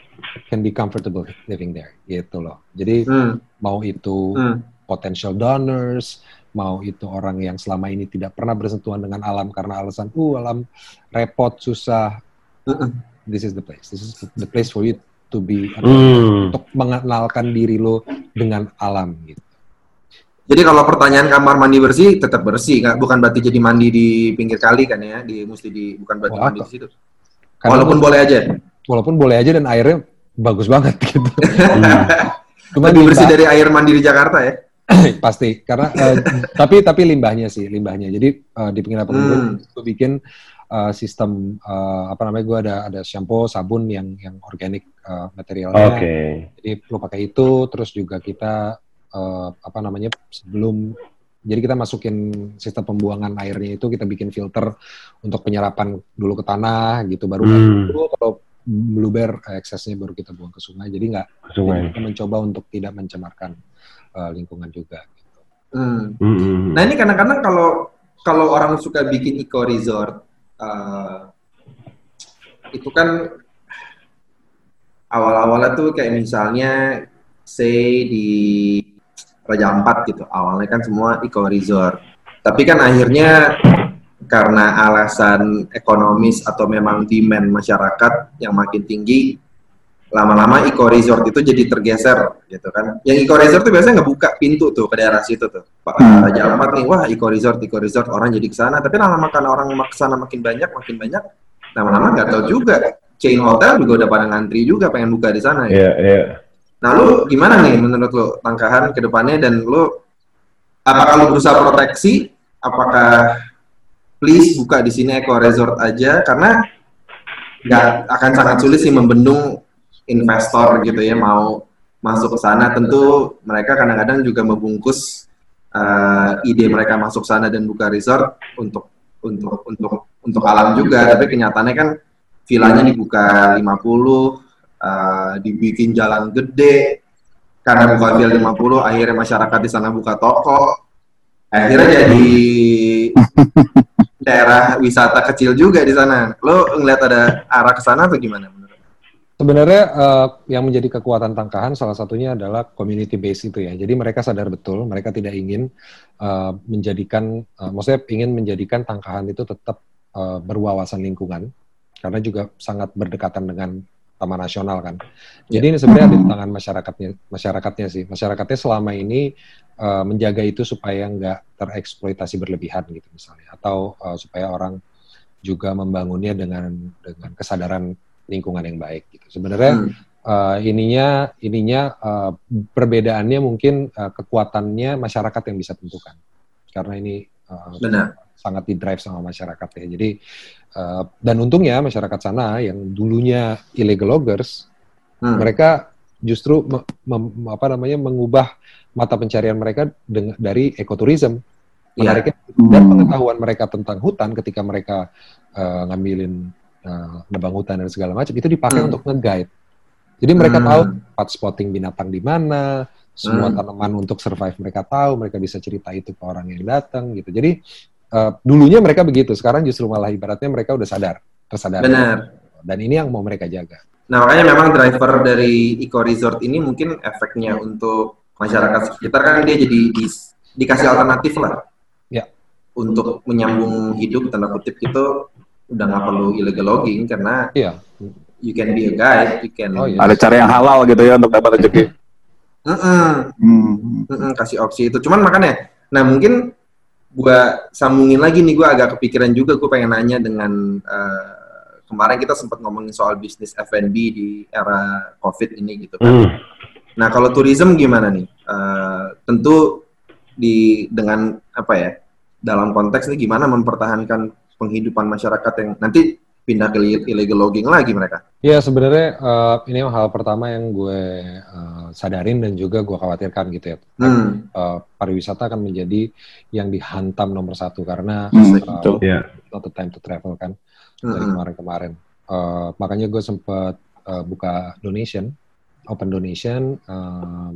S3: can be comfortable living there, gitu loh. Jadi
S1: Hmm,
S3: mau itu
S1: hmm.
S3: potential donors, mau itu orang yang selama ini tidak pernah bersentuhan dengan alam karena alasan, uh alam repot, susah.
S1: Mm-mm.
S3: This is the place. This is the place for you to be
S4: Hmm.
S3: untuk mengenalkan diri lo dengan alam gitu.
S1: Jadi kalau pertanyaan kamar mandi bersih tetap bersih, nggak bukan berarti jadi mandi di pinggir kali kan ya, di mesti di bukan berarti
S3: Oh,
S1: mandi di situ.
S3: Karena
S1: Walaupun boleh aja.
S3: walaupun boleh aja dan airnya bagus banget gitu. [laughs] Cuma
S1: Lebih bersih dari air mandi di Jakarta ya. [clears throat]
S3: pasti karena eh, tapi tapi limbahnya sih limbahnya. Jadi eh, di penginapan gue
S1: Hmm.
S3: gue bikin eh, sistem eh, apa namanya gue ada ada shampoo sabun yang yang organik eh, materialnya.
S4: Oke.
S3: Jadi lo pakai itu, terus juga kita eh, apa namanya sebelum jadi kita masukin sistem pembuangan airnya itu kita bikin filter untuk penyerapan dulu ke tanah gitu baru
S4: Hmm.
S3: dulu kalau blueberry eh, eksesnya baru kita buang ke sungai jadi nggak kita mencoba untuk tidak mencemarkan eh, lingkungan juga gitu.
S1: Hmm.
S4: Hmm.
S1: Nah ini kadang-kadang kalau kalau orang suka bikin eco resort, eh, itu kan awal-awalnya tuh kayak misalnya say di Raja Ampat gitu, awalnya kan semua eco resort. Tapi kan akhirnya karena alasan ekonomis atau memang demand masyarakat yang makin tinggi, lama-lama eco resort itu jadi tergeser gitu kan. Yang eco resort tuh biasanya ngebuka pintu tuh ke daerah situ tuh. Pak
S2: Hmm.
S1: Raja Ampat nih, wah eco resort, eco resort orang jadi ke sana. Tapi lama-lama karena orang mak- ke sana makin banyak, makin banyak, lama-lama nggak tahu juga. Chain hotel juga udah pada ngantri juga pengen buka di sana. ya.
S4: Iya, iya.
S1: Nah, lu gimana nih menurut lu tangkahan ke depannya dan lu apakah lu berusaha proteksi? Apakah please buka di sini eco resort aja karena nggak akan sangat sulit sih membendung investor gitu ya mau masuk ke sana. Tentu mereka kadang-kadang juga membungkus eh, ide mereka masuk sana dan buka resort untuk untuk untuk untuk alam juga, tapi kenyataannya kan villanya dibuka 50 uh, dibikin jalan gede karena buka villa 50 akhirnya masyarakat di sana buka toko akhirnya jadi [laughs] daerah wisata kecil juga di sana lo ngeliat ada arah ke sana atau gimana?
S3: Sebenarnya eh, yang menjadi kekuatan tangkahan salah satunya adalah community base itu ya. Jadi mereka sadar betul, mereka tidak ingin eh, menjadikan, eh, maksudnya ingin menjadikan tangkahan itu tetap eh, berwawasan lingkungan, karena juga sangat berdekatan dengan Taman Nasional kan. Jadi ini sebenarnya ada di tangan masyarakatnya, masyarakatnya sih. Masyarakatnya selama ini eh, menjaga itu supaya nggak tereksploitasi berlebihan gitu misalnya, atau eh, supaya orang juga membangunnya dengan dengan kesadaran lingkungan yang baik gitu. Sebenarnya
S1: Hmm.
S3: eh, ininya ininya eh, perbedaannya mungkin eh, kekuatannya masyarakat yang bisa tentukan. Karena ini eh,
S1: benar
S3: sangat di drive sama masyarakat ya. Jadi eh, dan untungnya masyarakat sana yang dulunya illegal loggers,
S1: Hmm.
S3: mereka justru me- mem- apa namanya mengubah mata pencarian mereka dari ekoturism.
S1: Iya.
S3: Menariknya
S2: Hmm.
S3: dan pengetahuan mereka tentang hutan ketika mereka eh, ngambilin eh, nebang hutan dan segala macam itu dipakai
S1: Hmm.
S3: untuk nge-guide. Jadi mereka
S1: Hmm.
S3: tahu spot spotting binatang di mana, semua
S1: Hmm.
S3: tanaman untuk survive mereka tahu, mereka bisa cerita itu ke orang yang datang gitu. Jadi eh, dulunya mereka begitu, sekarang justru malah ibaratnya mereka udah sadar, tersadar.
S1: benar
S3: Dan ini yang mau mereka jaga.
S1: nah makanya memang driver dari eco resort ini mungkin efeknya untuk masyarakat sekitar kan dia jadi di- dikasih alternatif lah
S3: Ya.
S1: untuk menyambung hidup tanda kutip itu udah nggak perlu illegal logging karena
S3: Iya.
S1: you can be a guide, you can
S3: Oh, iya.
S2: Ada cara yang halal gitu ya untuk dapat rezeki.
S1: Mm-mm,
S2: Hmm.
S1: mm-mm, kasih opsi itu. Cuman makanya, nah mungkin gua sambungin lagi nih, gua agak kepikiran juga, gue pengen nanya dengan eh, kemarin kita sempat ngomongin soal bisnis F&B di era COVID ini gitu kan.
S4: Hmm.
S1: Nah kalau tourism gimana nih? Eh, tentu di dengan apa ya dalam konteks ini gimana mempertahankan penghidupan masyarakat yang nanti pindah ke illegal logging lagi mereka.
S3: Ya sebenarnya eh, ini hal pertama yang gue eh, sadarin dan juga gue khawatirkan gitu ya.
S1: Hmm.
S3: Eh, pariwisata akan menjadi yang dihantam nomor satu karena
S2: Hmm, betul.
S4: Iya.
S3: not the time to travel kan dari
S1: Mm-mm.
S3: kemarin-kemarin. Eh, makanya gue sempat eh, buka donation, open donation eh,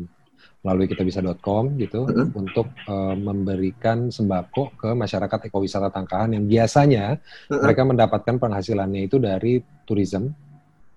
S3: melalui kitabisa.com gitu
S1: Mm-mm.
S3: untuk eh, memberikan sembako ke masyarakat ekowisata Tangkahan yang biasanya
S1: Mm-mm.
S3: mereka mendapatkan penghasilannya itu dari tourism.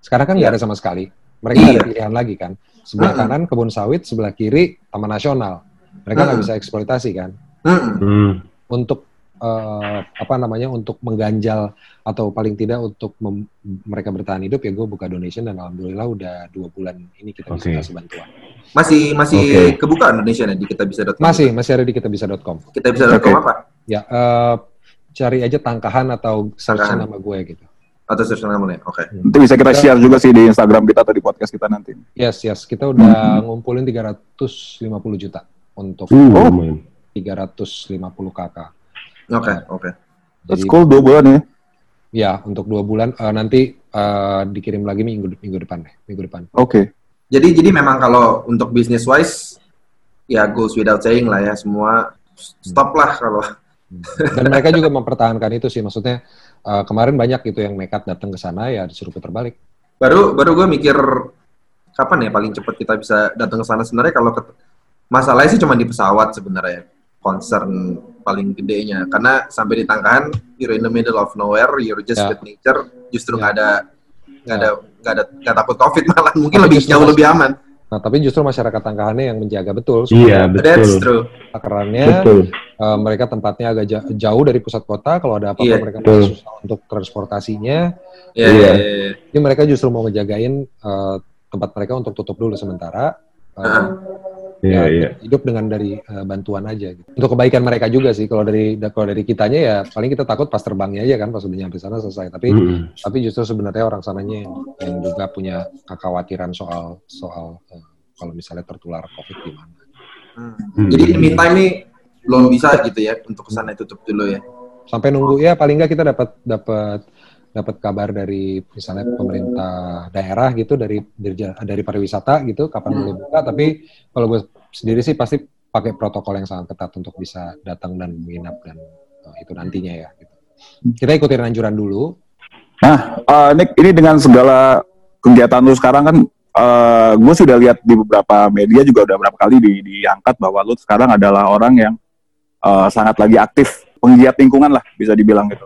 S3: Sekarang kan nggak
S1: Iya.
S3: ada sama sekali. Mereka nggak ada
S1: Iya.
S3: pilihan lagi kan. Sebelah
S1: Mm-mm.
S3: kanan kebun sawit, sebelah kiri taman nasional. Mereka nggak bisa eksploitasi kan.
S4: Hmm.
S3: Untuk eh, apa namanya untuk mengganjal atau paling tidak untuk mem- mereka bertahan hidup ya gue buka donation dan alhamdulillah udah dua bulan ini kita bisa
S4: Oke.
S3: kasih bantuan.
S1: Masih masih
S4: Oke.
S1: kebuka Indonesia nih di kita bisa
S3: Masih masih ada di.
S1: Kita bisa
S2: Oke.
S1: apa?
S3: Ya eh, cari aja tangkahan atau search
S1: Tangkahan.
S3: nama gue gitu.
S1: Atau search namanya? Oke.
S2: Nanti bisa kita share juga sih di Instagram kita atau di podcast kita nanti.
S3: Yes, yes. Kita udah ngumpulin 350 juta untuk
S4: Uh,
S2: Oh.
S4: lumayan.
S3: 350 KK.
S1: Oke, oke.
S2: That's
S3: Jadi
S2: cool, dua bulan ya.
S3: ya untuk dua bulan eh, nanti eh, dikirim lagi minggu minggu depan deh, minggu depan.
S2: Oke.
S1: Jadi jadi memang kalau untuk business wise ya goes without saying lah ya semua stop lah kalau
S3: Dan mereka juga mempertahankan itu sih, maksudnya eh, kemarin banyak gitu yang nekat datang ke sana ya disuruh putar balik.
S1: baru baru gue mikir kapan ya paling cepat kita bisa datang ke sana sebenarnya kalau ket- masalahnya sih cuma di pesawat sebenarnya concern paling gedenya karena sampai di tangkahan you're in the middle of nowhere you're just
S3: Ya.
S1: with nature justru nggak ada nggak ada nggak ada nggak takut covid malah mungkin
S3: Tapi
S1: lebih jauh lebih aman
S3: Nah, tapi justru masyarakat tangkahannya yang menjaga betul
S4: Iya,
S1: that's
S4: betul.
S1: true
S3: takarannya
S4: Betul.
S3: eh, mereka tempatnya agak ja- jauh dari pusat kota. Kalau ada apa-apa
S1: Iya,
S3: mereka
S4: betul.
S3: masih susah untuk transportasinya.
S1: ya
S4: Iya.
S1: ya, ya, ya.
S3: Jadi mereka justru mau ngejagain eh, tempat mereka untuk tutup dulu sementara. Uh,
S1: Ah.
S4: Iya,
S3: ya,
S4: iya.
S3: hidup dengan dari uh, bantuan aja gitu. Untuk kebaikan mereka juga sih. Kalau dari kalau dari kitanya ya paling kita takut pas terbangnya aja kan pas udah nyampe sana selesai. Tapi
S4: Mm.
S3: tapi justru sebenarnya orang sananya yang, yang juga punya kekhawatiran soal soal uh, kalau misalnya tertular COVID gimana.
S1: Hmm.
S4: Hmm.
S1: Jadi in meantime nih belum bisa gitu ya untuk ke sana tutup dulu ya.
S3: Sampai nunggu ya paling nggak kita dapat dapat dapat kabar dari misalnya pemerintah daerah gitu dari dari, dari pariwisata gitu kapan
S1: Hmm.
S3: boleh buka tapi kalau gue sendiri sih pasti pakai protokol yang sangat ketat untuk bisa datang dan menginap dan uh, itu nantinya ya gitu. Kita ikutin anjuran dulu.
S2: Nah, eh, Nick, ini dengan segala kegiatan lu sekarang kan, eh gue sudah lihat di beberapa media juga udah berapa kali di, diangkat bahwa lu sekarang adalah orang yang eh, sangat lagi aktif, penggiat lingkungan lah bisa dibilang gitu.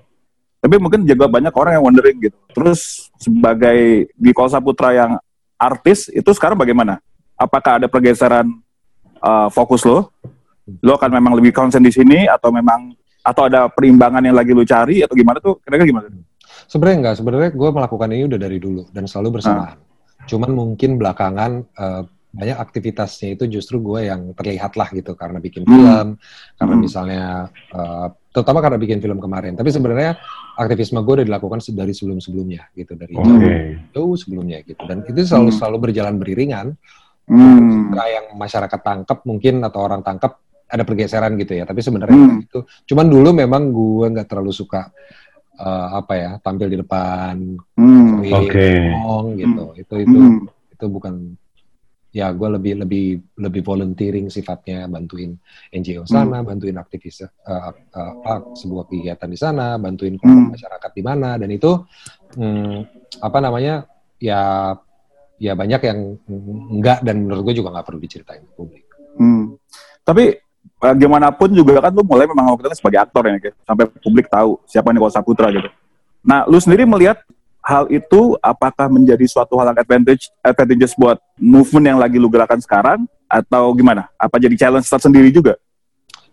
S2: Tapi mungkin juga banyak orang yang wondering gitu. Terus sebagai di Kolsa Putra yang artis itu sekarang bagaimana? Apakah ada pergeseran eh, fokus lo? Lo akan memang lebih konsen di sini atau memang atau ada perimbangan yang lagi lu cari atau gimana tuh? Kira-kira gimana?
S3: Sebenarnya enggak, sebenarnya gue melakukan ini udah dari dulu dan selalu bersamaan. Cuman mungkin belakangan eh, banyak aktivitasnya itu justru gue yang terlihat lah gitu karena bikin
S2: Hmm.
S3: film, karena
S2: Hmm.
S3: misalnya eh, terutama karena bikin film kemarin. Tapi sebenarnya aktivisme gue udah dilakukan se- dari sebelum-sebelumnya gitu, dari
S4: Oke.
S3: jauh, jauh sebelumnya gitu. Dan itu selalu
S2: Hmm.
S3: selalu berjalan beriringan.
S2: Hmm.
S3: Yang masyarakat tangkap mungkin atau orang tangkap ada pergeseran gitu ya. Tapi sebenarnya
S2: Hmm.
S3: gitu. Cuman dulu memang gue nggak terlalu suka eh, apa ya tampil di depan
S2: Hmm.
S3: ngomong gitu. Itu itu
S2: Hmm.
S3: itu bukan ya gue lebih lebih lebih volunteering sifatnya bantuin NGO sana, bantuin aktivis eh, eh, apa sebuah kegiatan di sana, bantuin kelompok
S2: Hmm.
S3: masyarakat di mana dan itu hmm, apa namanya ya ya banyak yang enggak dan menurut gue juga nggak perlu diceritain ke publik.
S2: Hmm. Tapi bagaimanapun juga kan lu mulai memang waktu itu sebagai aktor ya, sampai publik tahu siapa Nicole Saputra gitu. Nah, lu sendiri melihat hal itu apakah menjadi suatu hal yang advantage advantageous buat movement yang lagi lu gerakan sekarang atau gimana? Apa jadi challenge tersendiri juga?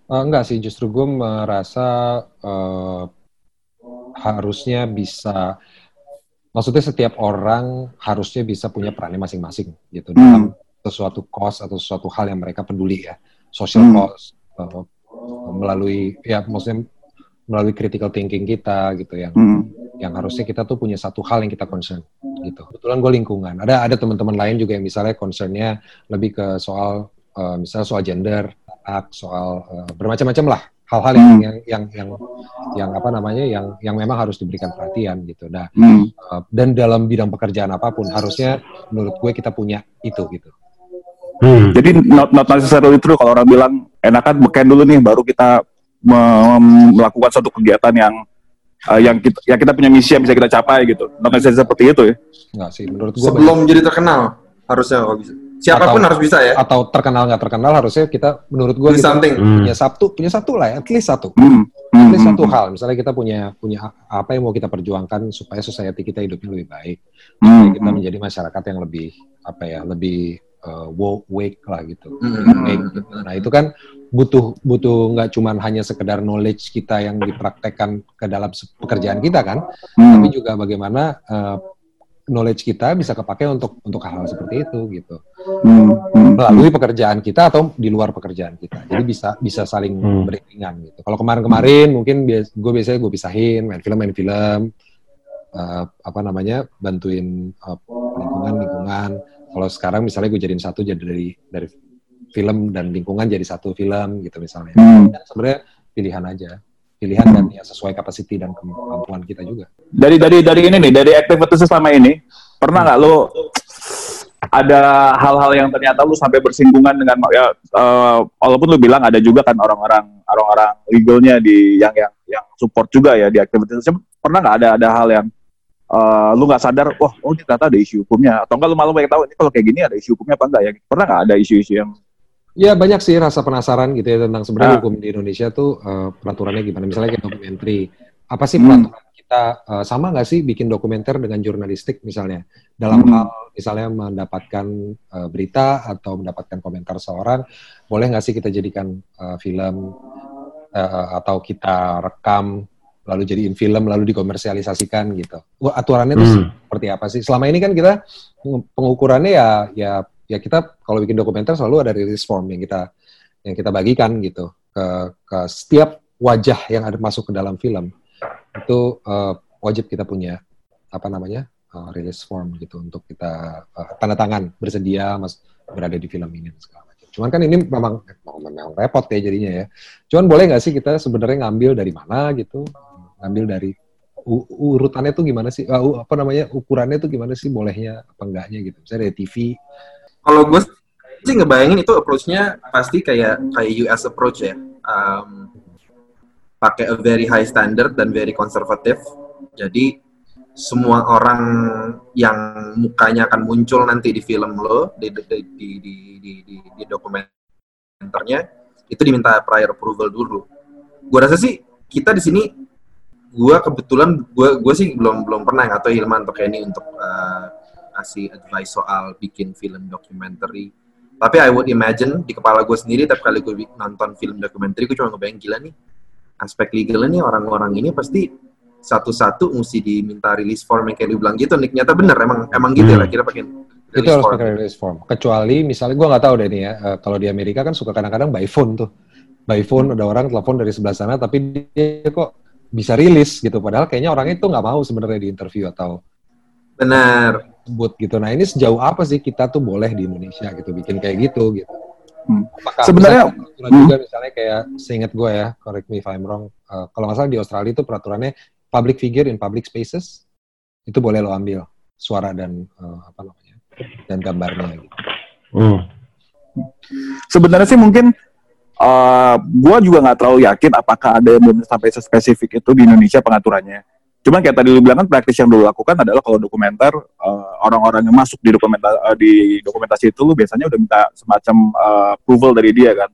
S3: Eh, enggak sih, justru gue merasa eh, harusnya bisa, maksudnya setiap orang harusnya bisa punya perannya masing-masing gitu
S2: Hmm.
S3: dalam sesuatu cause atau sesuatu hal yang mereka peduli ya, social
S2: Hmm.
S3: cause eh, melalui ya maksudnya melalui critical thinking kita gitu yang
S2: Hmm.
S3: yang harusnya kita tuh punya satu hal yang kita concern gitu. Kebetulan gue lingkungan. Ada ada teman-teman lain juga yang misalnya concernnya lebih ke soal eh, misalnya soal gender, hak, soal eh, bermacam-macam lah hal-hal yang,
S2: Hmm.
S3: yang yang yang yang apa namanya yang yang memang harus diberikan perhatian gitu. Nah,
S2: Hmm.
S3: eh, dan dalam bidang pekerjaan apa pun harusnya menurut gue kita punya itu gitu.
S4: Hmm.
S2: Jadi not, not necessarily true kalau orang bilang enakan beken dulu nih baru kita melakukan suatu kegiatan yang eh, yang kita yang kita punya misi yang bisa kita capai gitu. Not necessarily seperti itu ya.
S3: Enggak sih, menurut gue
S1: Sebelum jadi terkenal harusnya kalau bisa. Siapa pun
S3: Atau-
S1: harus bisa ya.
S3: atau terkenal nggak terkenal harusnya kita menurut gue kita
S1: something.
S4: Hmm.
S3: punya satu punya satu lah, at least satu.
S2: Hmm.
S3: At least
S2: Hmm.
S3: satu hal, misalnya kita punya punya apa yang mau kita perjuangkan supaya society kita hidupnya lebih baik,
S2: Hmm.
S3: kita menjadi masyarakat yang lebih apa ya, lebih uh, woke, wake lah gitu.
S1: Hmm.
S3: Gitu. Nah itu kan butuh butuh nggak cuman hanya sekedar knowledge kita yang dipraktekkan ke dalam pekerjaan kita kan,
S2: Hmm.
S3: tapi juga bagaimana uh, knowledge kita bisa kepakai untuk untuk hal-hal seperti itu gitu
S2: Hmm. Hmm.
S3: melalui pekerjaan kita atau di luar pekerjaan kita. Jadi bisa bisa saling
S4: Hmm.
S3: beriringan gitu. Kalau kemarin-kemarin mungkin bias, gue biasanya gue pisahin main film main film eh, apa namanya bantuin eh, lingkungan lingkungan. Kalau sekarang misalnya gue jadiin satu jadi dari dari film dan lingkungan jadi satu film gitu misalnya.
S2: Hmm.
S3: Dan sebenarnya pilihan aja, pilihan dan ya sesuai kapasiti dan kemampuan kita juga.
S2: Dari dari dari ini nih, dari aktivitas selama ini, pernah nggak lo ada hal-hal yang ternyata lu sampai bersinggungan dengan ya eh, walaupun lu bilang ada juga kan orang-orang orang-orang legalnya di yang yang yang support juga ya di aktivitas pernah nggak ada ada hal yang eh, lu nggak sadar wah oh ini ternyata ada isu hukumnya atau enggak lu malu pengen tahu ini kalau kayak gini ada isu hukumnya apa enggak ya pernah nggak ada isu-isu yang
S3: Ya banyak sih rasa penasaran gitu ya tentang
S2: Ah.
S3: sebenarnya hukum di Indonesia tuh eh, peraturannya gimana. Misalnya kayak dokumenter, apa sih
S2: Hmm.
S3: peraturan kita eh, sama nggak sih bikin dokumenter dengan jurnalistik misalnya dalam
S2: Hmm.
S3: hal misalnya mendapatkan eh, berita atau mendapatkan komentar seorang, boleh nggak sih kita jadikan eh, film eh, atau kita rekam lalu jadiin film lalu dikomersialisasikan gitu. Aturannya tuh
S4: Hmm.
S3: seperti apa sih? Selama ini kan kita peng- pengukurannya ya ya ya kita kalau bikin dokumenter selalu ada release form yang kita yang kita bagikan gitu ke ke setiap wajah yang ada masuk ke dalam film itu eh, wajib kita punya apa namanya eh, release form gitu untuk kita eh, tanda tangan bersedia mas berada di film ini segala macam. Cuman kan ini memang memang repot ya jadinya ya. Cuman boleh nggak sih kita sebenarnya ngambil dari mana gitu? Ngambil dari urutannya tuh gimana sih? Uh, apa namanya? Ukurannya tuh gimana sih? Bolehnya apa enggaknya gitu? Misalnya dari TV.
S1: Kalau gue sih ngebayangin itu approach-nya pasti kayak kayak US approach ya. Um, pakai a very high standard dan very konservatif. Jadi semua orang yang mukanya akan muncul nanti di film lo di di di di, di, di, di dokumenternya itu diminta prior approval dulu. Gue rasa sih kita di sini gue kebetulan gue gue sih belum belum pernah tahu Hilman atau Kenny untuk uh, kasih advice soal bikin film documentary. Tapi I would imagine di kepala gue sendiri tiap kali gue nonton film documentary gue cuma ngebayang gila nih aspek legalnya nih orang-orang ini pasti satu-satu mesti diminta release form yang kayak lu bilang gitu. Nih ternyata bener emang emang gitu ya lah kira pakai
S3: itu harus pakai release form. Kecuali misalnya gue nggak tahu deh nih ya. eh, kalau di Amerika kan suka kadang-kadang by phone tuh. By phone ada orang telepon dari sebelah sana tapi dia kok bisa rilis gitu. Padahal kayaknya orangnya itu nggak mau sebenarnya di interview atau
S1: Benar.
S3: Sebut gitu. Nah ini sejauh apa sih kita tuh boleh di Indonesia gitu bikin kayak gitu gitu.
S2: Hmm.
S3: Apakah
S2: Sebenarnya-
S3: misalnya peraturan juga misalnya kayak seingat gue ya, correct me if I'm wrong. eh, kalau nggak salah di Australia itu peraturannya public figure in public spaces itu boleh lo ambil suara dan eh, apa namanya dan gambarnya gitu.
S4: Hmm.
S2: Sebenarnya sih mungkin uh, gue juga nggak terlalu yakin apakah ada yang belum sampai spesifik itu di Indonesia pengaturannya. Cuman kayak tadi lu bilang kan praktis yang dulu lakukan adalah kalau dokumenter uh, orang-orang yang masuk di dokumenta uh, di dokumentasi itu lu biasanya udah minta semacam uh, approval dari dia kan.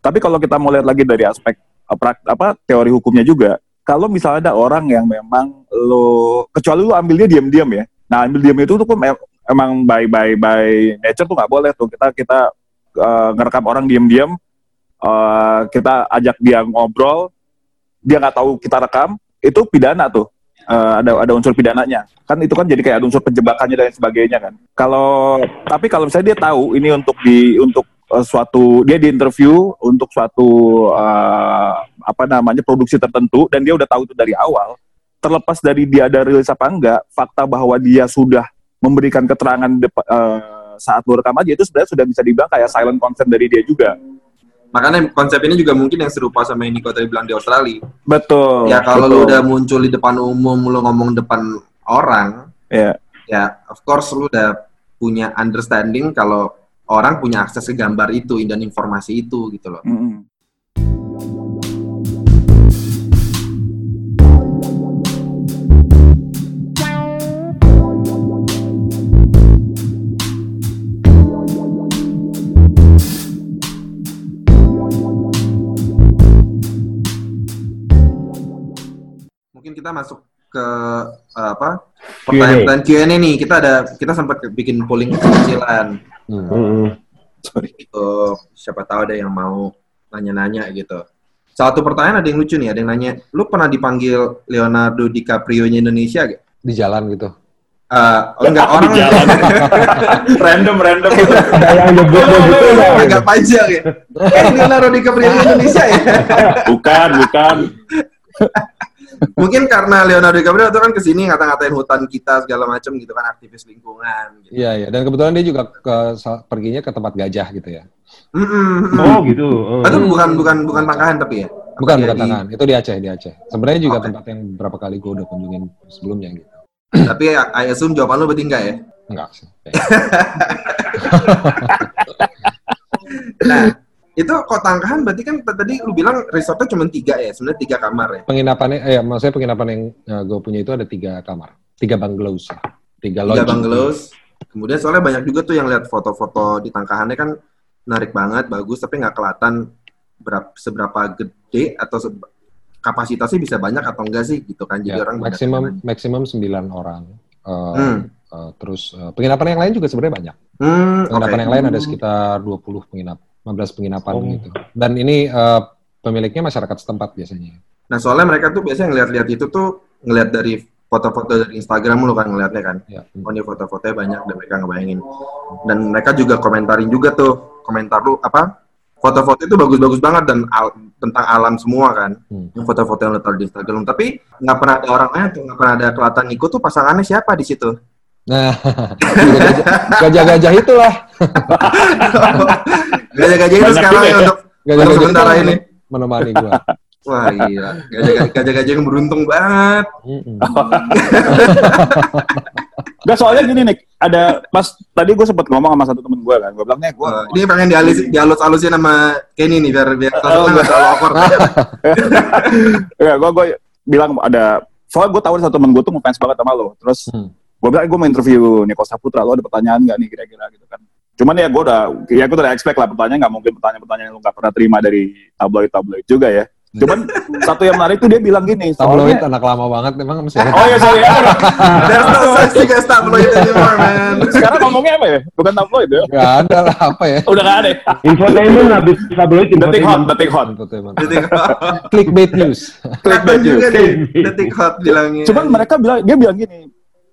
S2: Tapi kalau kita mau lihat lagi dari aspek uh, prak- apa teori hukumnya juga, kalau misalnya ada orang yang memang lo kecuali lu ambilnya diam-diam ya. Nah, ambil diam itu tuh em- emang by by by nature tuh nggak boleh tuh kita kita uh, ngerekam orang diam-diam uh, kita ajak dia ngobrol dia nggak tahu kita rekam itu pidana tuh Uh, ada ada unsur pidananya. Kan itu kan jadi kayak ada unsur penjebakannya dan sebagainya kan. Kalau tapi kalau misalnya dia tahu ini untuk di untuk uh, suatu dia di interview untuk suatu uh, apa namanya produksi tertentu dan dia udah tahu itu dari awal terlepas dari dia ada rilis apa enggak fakta bahwa dia sudah memberikan keterangan depa- uh, saat lu rekam aja itu sebenarnya sudah bisa dibilang kayak silent consent dari dia juga
S1: Makanya konsep ini juga mungkin yang serupa sama yang Niko tadi bilang di Australia.
S2: betul
S1: ya kalau
S2: betul.
S1: lu udah muncul di depan umum, lu ngomong depan orang,
S2: ya
S1: ya of course lu udah punya understanding kalau orang punya akses ke gambar itu dan informasi itu gitu loh.
S2: Mm-mm.
S1: Mungkin kita masuk ke eh, apa? Pertanyaan Q&A nih. Kita ada kita sempat bikin polling kecil-kecilan.
S3: Hmm.
S4: Hmm.
S2: sorry
S1: Gitu. Siapa tahu ada yang mau nanya-nanya gitu. Satu pertanyaan ada yang lucu nih, ada yang nanya, lu pernah dipanggil Leonardo DiCaprio-nya Indonesia gak?
S3: Di jalan gitu.
S1: Eh, oh enggak, orang random, random.
S4: Ada yang nyebut-nyebut gitu ya.
S1: Agak panjang ya. Eh, Leonardo DiCaprio Indonesia ya?
S2: bukan bukan
S1: Mungkin karena Leonardo DiCaprio itu kan ke sini ngata-ngatain hutan kita segala macam gitu kan, aktivis lingkungan. Gitu.
S3: Iya, iya. Dan kebetulan dia juga ke perginya ke tempat gajah gitu ya.
S1: Mm-mm, mm-mm.
S4: Oh gitu. Oh.
S1: Itu bukan bukan bukan Pangkahan tapi ya?
S3: Bukan,
S1: Iya,
S3: bukan
S1: di-.
S3: Itu di Aceh, di Aceh. Sebenarnya juga
S1: Oke.
S3: tempat yang beberapa kali gue udah kunjungin sebelumnya gitu.
S1: Tapi I assume jawaban lu berarti enggak ya?
S3: Enggak sih. [laughs]
S1: Nah, itu kok Tangkahan berarti kan tadi lu bilang resortnya cuma tiga ya, sebenarnya tiga kamar ya.
S3: Penginapannya, eh, maksudnya penginapan yang gue punya itu ada tiga kamar. Tiga bungalows lah. Tiga lodge.
S1: Tiga bungalows. Kemudian soalnya banyak juga tuh yang lihat foto-foto di Tangkahannya kan menarik banget, bagus, tapi nggak kelihatan berapa, seberapa gede atau se- kapasitasnya bisa banyak atau enggak sih gitu kan. Jadi
S3: Ya,
S1: orang
S3: maksimum maksimum 9 orang. Eh,
S1: Hmm.
S3: eh, terus eh, penginapan yang lain juga sebenarnya banyak.
S1: Hmm,
S3: Penginapan
S1: oke.
S3: yang lain ada sekitar 20 penginap, 15 penginapan
S4: Oh.
S3: gitu. Dan ini eh, pemiliknya masyarakat setempat biasanya.
S1: Nah soalnya mereka tuh biasanya ngeliat-liat itu tuh ngeliat dari foto-foto dari Instagram lu kan ngeliatnya kan.
S3: Ya.
S1: Oh ini foto-fotonya banyak dan mereka ngebayangin. Dan mereka juga komentarin juga tuh komentar lu apa foto-foto itu bagus-bagus banget dan al- tentang alam semua kan.
S3: Hmm.
S1: Yang foto-foto yang lu taruh di Instagram. Tapi nggak pernah ada orang lain tuh nggak pernah ada kelihatan ikut tuh pasangannya siapa di situ.
S3: Nah, [laughs] gajah-gajah itulah.
S1: Gajah-gajah itu sekarang
S2: ya.
S1: untuk
S3: Gajah-gajah
S1: Untuk sementara ini.
S3: menemani gua.
S1: wah gajah- gajah-gajah yang beruntung banget.
S2: Gak soalnya gini nih, ada pas tadi gue sempat ngomong sama satu temen gue kan, gue bilang nih gue
S1: Wah, ini pengen dialus dihalus-halusin sama Kenny nih biar biar
S2: Oh,
S1: suasana nggak terlalu awkward.
S2: ya gue gue bilang ada soalnya gue tahu ada satu temen gue tuh ngefans banget sama lo, terus
S3: Hmm.
S2: Gue bilang gue mau interview Niko Saputra, lo ada pertanyaan nggak nih kira-kira gitu kan? Cuman ya gue udah, ya gue udah expect lah pertanyaan nggak mungkin pertanyaan-pertanyaan yang lo nggak pernah terima dari tabloid-tabloid juga ya. Cuman [laughs] satu yang menarik tuh dia bilang gini,
S3: Tabloid
S2: soalnya,
S3: anak lama banget emang masih ada.
S2: oh ya sorry, ya, [laughs]
S1: There's no such thing as tabloid anymore, man.
S2: sekarang ngomongnya apa ya? Bukan tabloid ya?
S3: Gak ada lah apa ya.
S2: Udah nggak ada. ya?
S4: Infotainment habis tabloid
S2: Detik hot, detik hot.
S1: Detik
S3: Clickbait news.
S1: Clickbait juga nih. Detik hot bilangnya.
S2: Cuman mereka bilang dia bilang gini,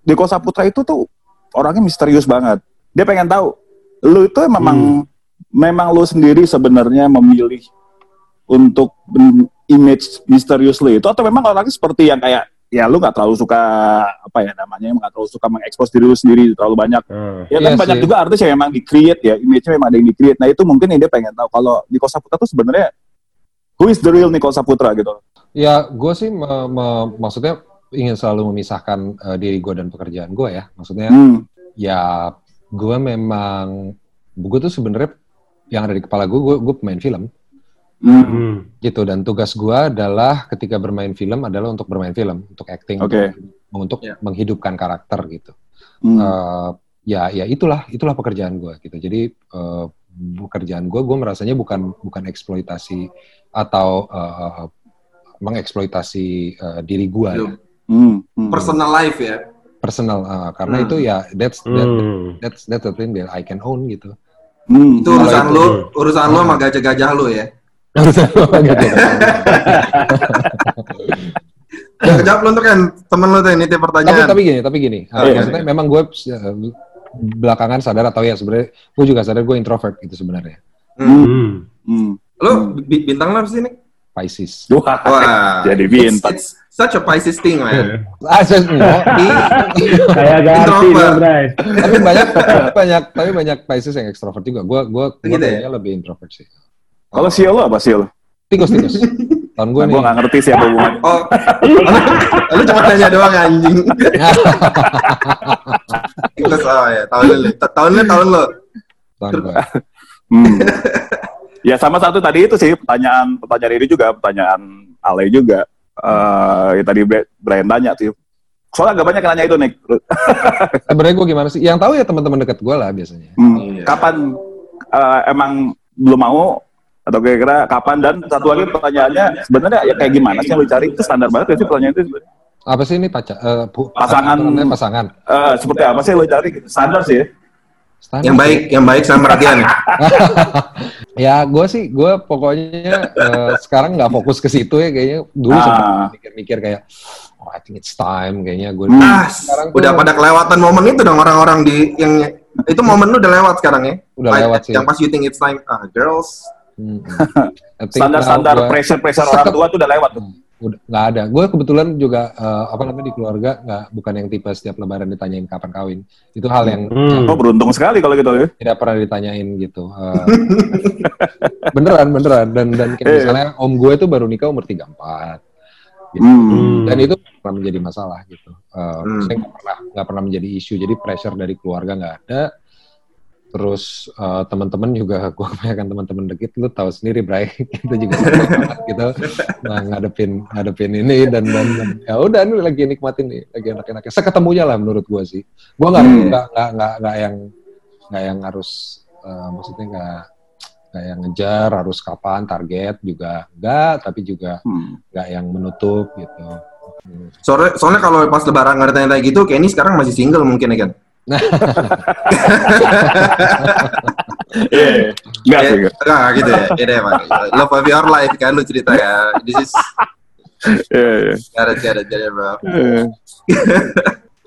S2: Deko Saputra itu tuh orangnya misterius banget. Dia pengen tahu, lu itu memang memang lu sendiri sebenarnya memilih untuk image misterius lu itu atau memang orangnya seperti yang kayak ya lu nggak terlalu suka apa ya namanya nggak terlalu suka mengekspos diri lu sendiri terlalu banyak
S4: Hmm.
S2: ya kan
S3: Iya
S2: banyak
S3: sih.
S2: juga artis yang memang di-create ya image-nya memang ada yang di-create nah itu mungkin yang dia pengen tahu kalau Niko Saputra tuh sebenarnya who is the real Niko Saputra gitu
S3: Ya, gue sih me- me- maksudnya ingin selalu memisahkan eh, diri gue dan pekerjaan gue ya. Maksudnya
S2: hmm.
S3: ya gue memang gue tuh sebenarnya yang ada di kepala gue, gue, gue pemain film
S2: Hmm.
S3: Gitu dan tugas gue adalah ketika bermain film adalah untuk bermain film, untuk acting,
S2: Oke.
S3: untuk
S1: Ya.
S3: menghidupkan karakter gitu.
S2: Hmm.
S3: Eh, ya ya itulah itulah pekerjaan gue gitu jadi eh, pekerjaan gue gue merasanya bukan bukan eksploitasi atau eh, mengeksploitasi eh, diri gue ya.
S2: Hmm. Hmm.
S1: personal life ya.
S3: personal eh, karena
S1: Hmm.
S3: itu ya that's that,
S4: Hmm.
S3: that's that's the thing that I can own gitu
S2: Hmm.
S1: Itu urusan
S3: itu-
S1: lu, urusan lu sama gajah-gajah lu ya. [laughs] Ya, [laughs] jawab lu untuk kan temen lu tuh ini tipe
S3: tapi
S1: pertanyaan.
S3: tapi gini tapi gini
S2: Oh, iya.
S3: maksudnya memang gue eh, belakangan sadar atau ya sebenarnya gue juga sadar gue introvert gitu sebenarnya
S4: Hmm.
S2: Hmm.
S1: Lu bi- bintang lu apa sih nih?
S3: Pisces
S2: Wah, jadi bintang.
S1: it's such a Pisces thing, man.
S3: ah saya enggak.
S4: Kayak ganti
S1: Introvert.
S4: Bray.
S3: tapi banyak banyak tapi banyak Pisces yang ekstrovert juga. Gue gue gue
S1: Gitu ya?
S3: kayaknya lebih introvert sih.
S2: Kalau Sio lo apa Sio?
S3: Tikus tikus. Tahun gue
S2: Gue
S3: nih.
S2: nggak ngerti sih apa hubungannya. [laughs]
S1: Oh, lu cuma nanya doang anjing. [laughs] Terus oh ya, tahun lu, tahun lu, tahun lu.
S3: Tahun gue.
S2: Hmm. [laughs] ya sama satu tadi itu sih pertanyaan pertanyaan ini juga pertanyaan Ale juga. Eh yang tadi Brian tanya sih. Soalnya agak banyak yang nanya itu nih. [laughs]
S3: Sebenarnya gue gimana sih? Yang tahu ya teman-teman dekat gue lah biasanya.
S2: Hmm.
S1: Iya.
S2: Kapan eh, emang belum mau atau kira-kira kapan dan satu lagi pertanyaannya sebenarnya ya kayak gimana sih yang lu cari itu standar banget ya sih pertanyaan itu sebenarnya.
S3: Apa sih ini pacar? eh, pu-
S2: Pasangan.
S3: pasangan.
S2: Eh, seperti apa sih yang lu cari standar sih ya?
S3: Standar
S1: Yang baik, yang baik sama perhatian. [laughs] ya?
S3: Gue sih gue pokoknya eh, sekarang nggak fokus ke situ ya kayaknya. Dulu
S2: Ah.
S3: sempat mikir-mikir kayak, oh I think it's time kayaknya gue.
S2: Hmm.
S1: Ah,
S3: Sekarang tuh-
S1: udah pada kelewatan momen itu dong orang-orang di yang itu momen lu udah lewat sekarang ya.
S3: Udah
S1: Like,
S3: lewat sih.
S1: Yang pas you think it's time, ah girls.
S3: Hmm. [laughs]
S2: Standar-standar
S3: gua-
S2: pressure-pressure orang tua tuh udah lewat tuh.
S3: Udah nggak ada. Gue kebetulan juga eh, apa namanya di keluarga nggak bukan yang tipe setiap lebaran ditanyain kapan kawin. Itu hal yang,
S4: Hmm.
S2: Oh beruntung sekali kalau gitu ya.
S3: tidak pernah ditanyain gitu. Eh, [laughs] beneran beneran dan dan kayak
S2: Iya.
S3: misalnya om gue tuh baru nikah umur 34 gitu.
S2: Hmm.
S3: dan itu nggak pernah menjadi masalah gitu. Eh,
S1: Hmm.
S3: Saya nggak pernah nggak pernah menjadi isu. Jadi pressure dari keluarga nggak ada. Terus eh, teman-teman juga [laughs] gue kebanyakan teman-teman deket lu tahu sendiri Bray [laughs] kita juga banget gitu nah, ngadepin ngadepin ini dan dan, dan ya udah ini lagi nikmatin nih lagi enak-enaknya seketemunya lah menurut gue sih gue nggak
S2: Hmm.
S3: nggak nggak nggak nggak yang nggak yang harus eh, maksudnya nggak nggak yang ngejar harus kapan target juga enggak tapi juga
S2: Hmm.
S3: nggak yang menutup gitu Hmm.
S1: Soalnya, soalnya kalau pas lebaran nggak ditanya gitu, Kenny sekarang masih single mungkin ya kan?
S2: Iya. [laughs] Enggak sih.
S1: Enggak gitu ya. Deh, Pak. Love of your life kan lu cerita ya. This is
S2: Iya, iya.
S1: It, bro.
S2: Eh.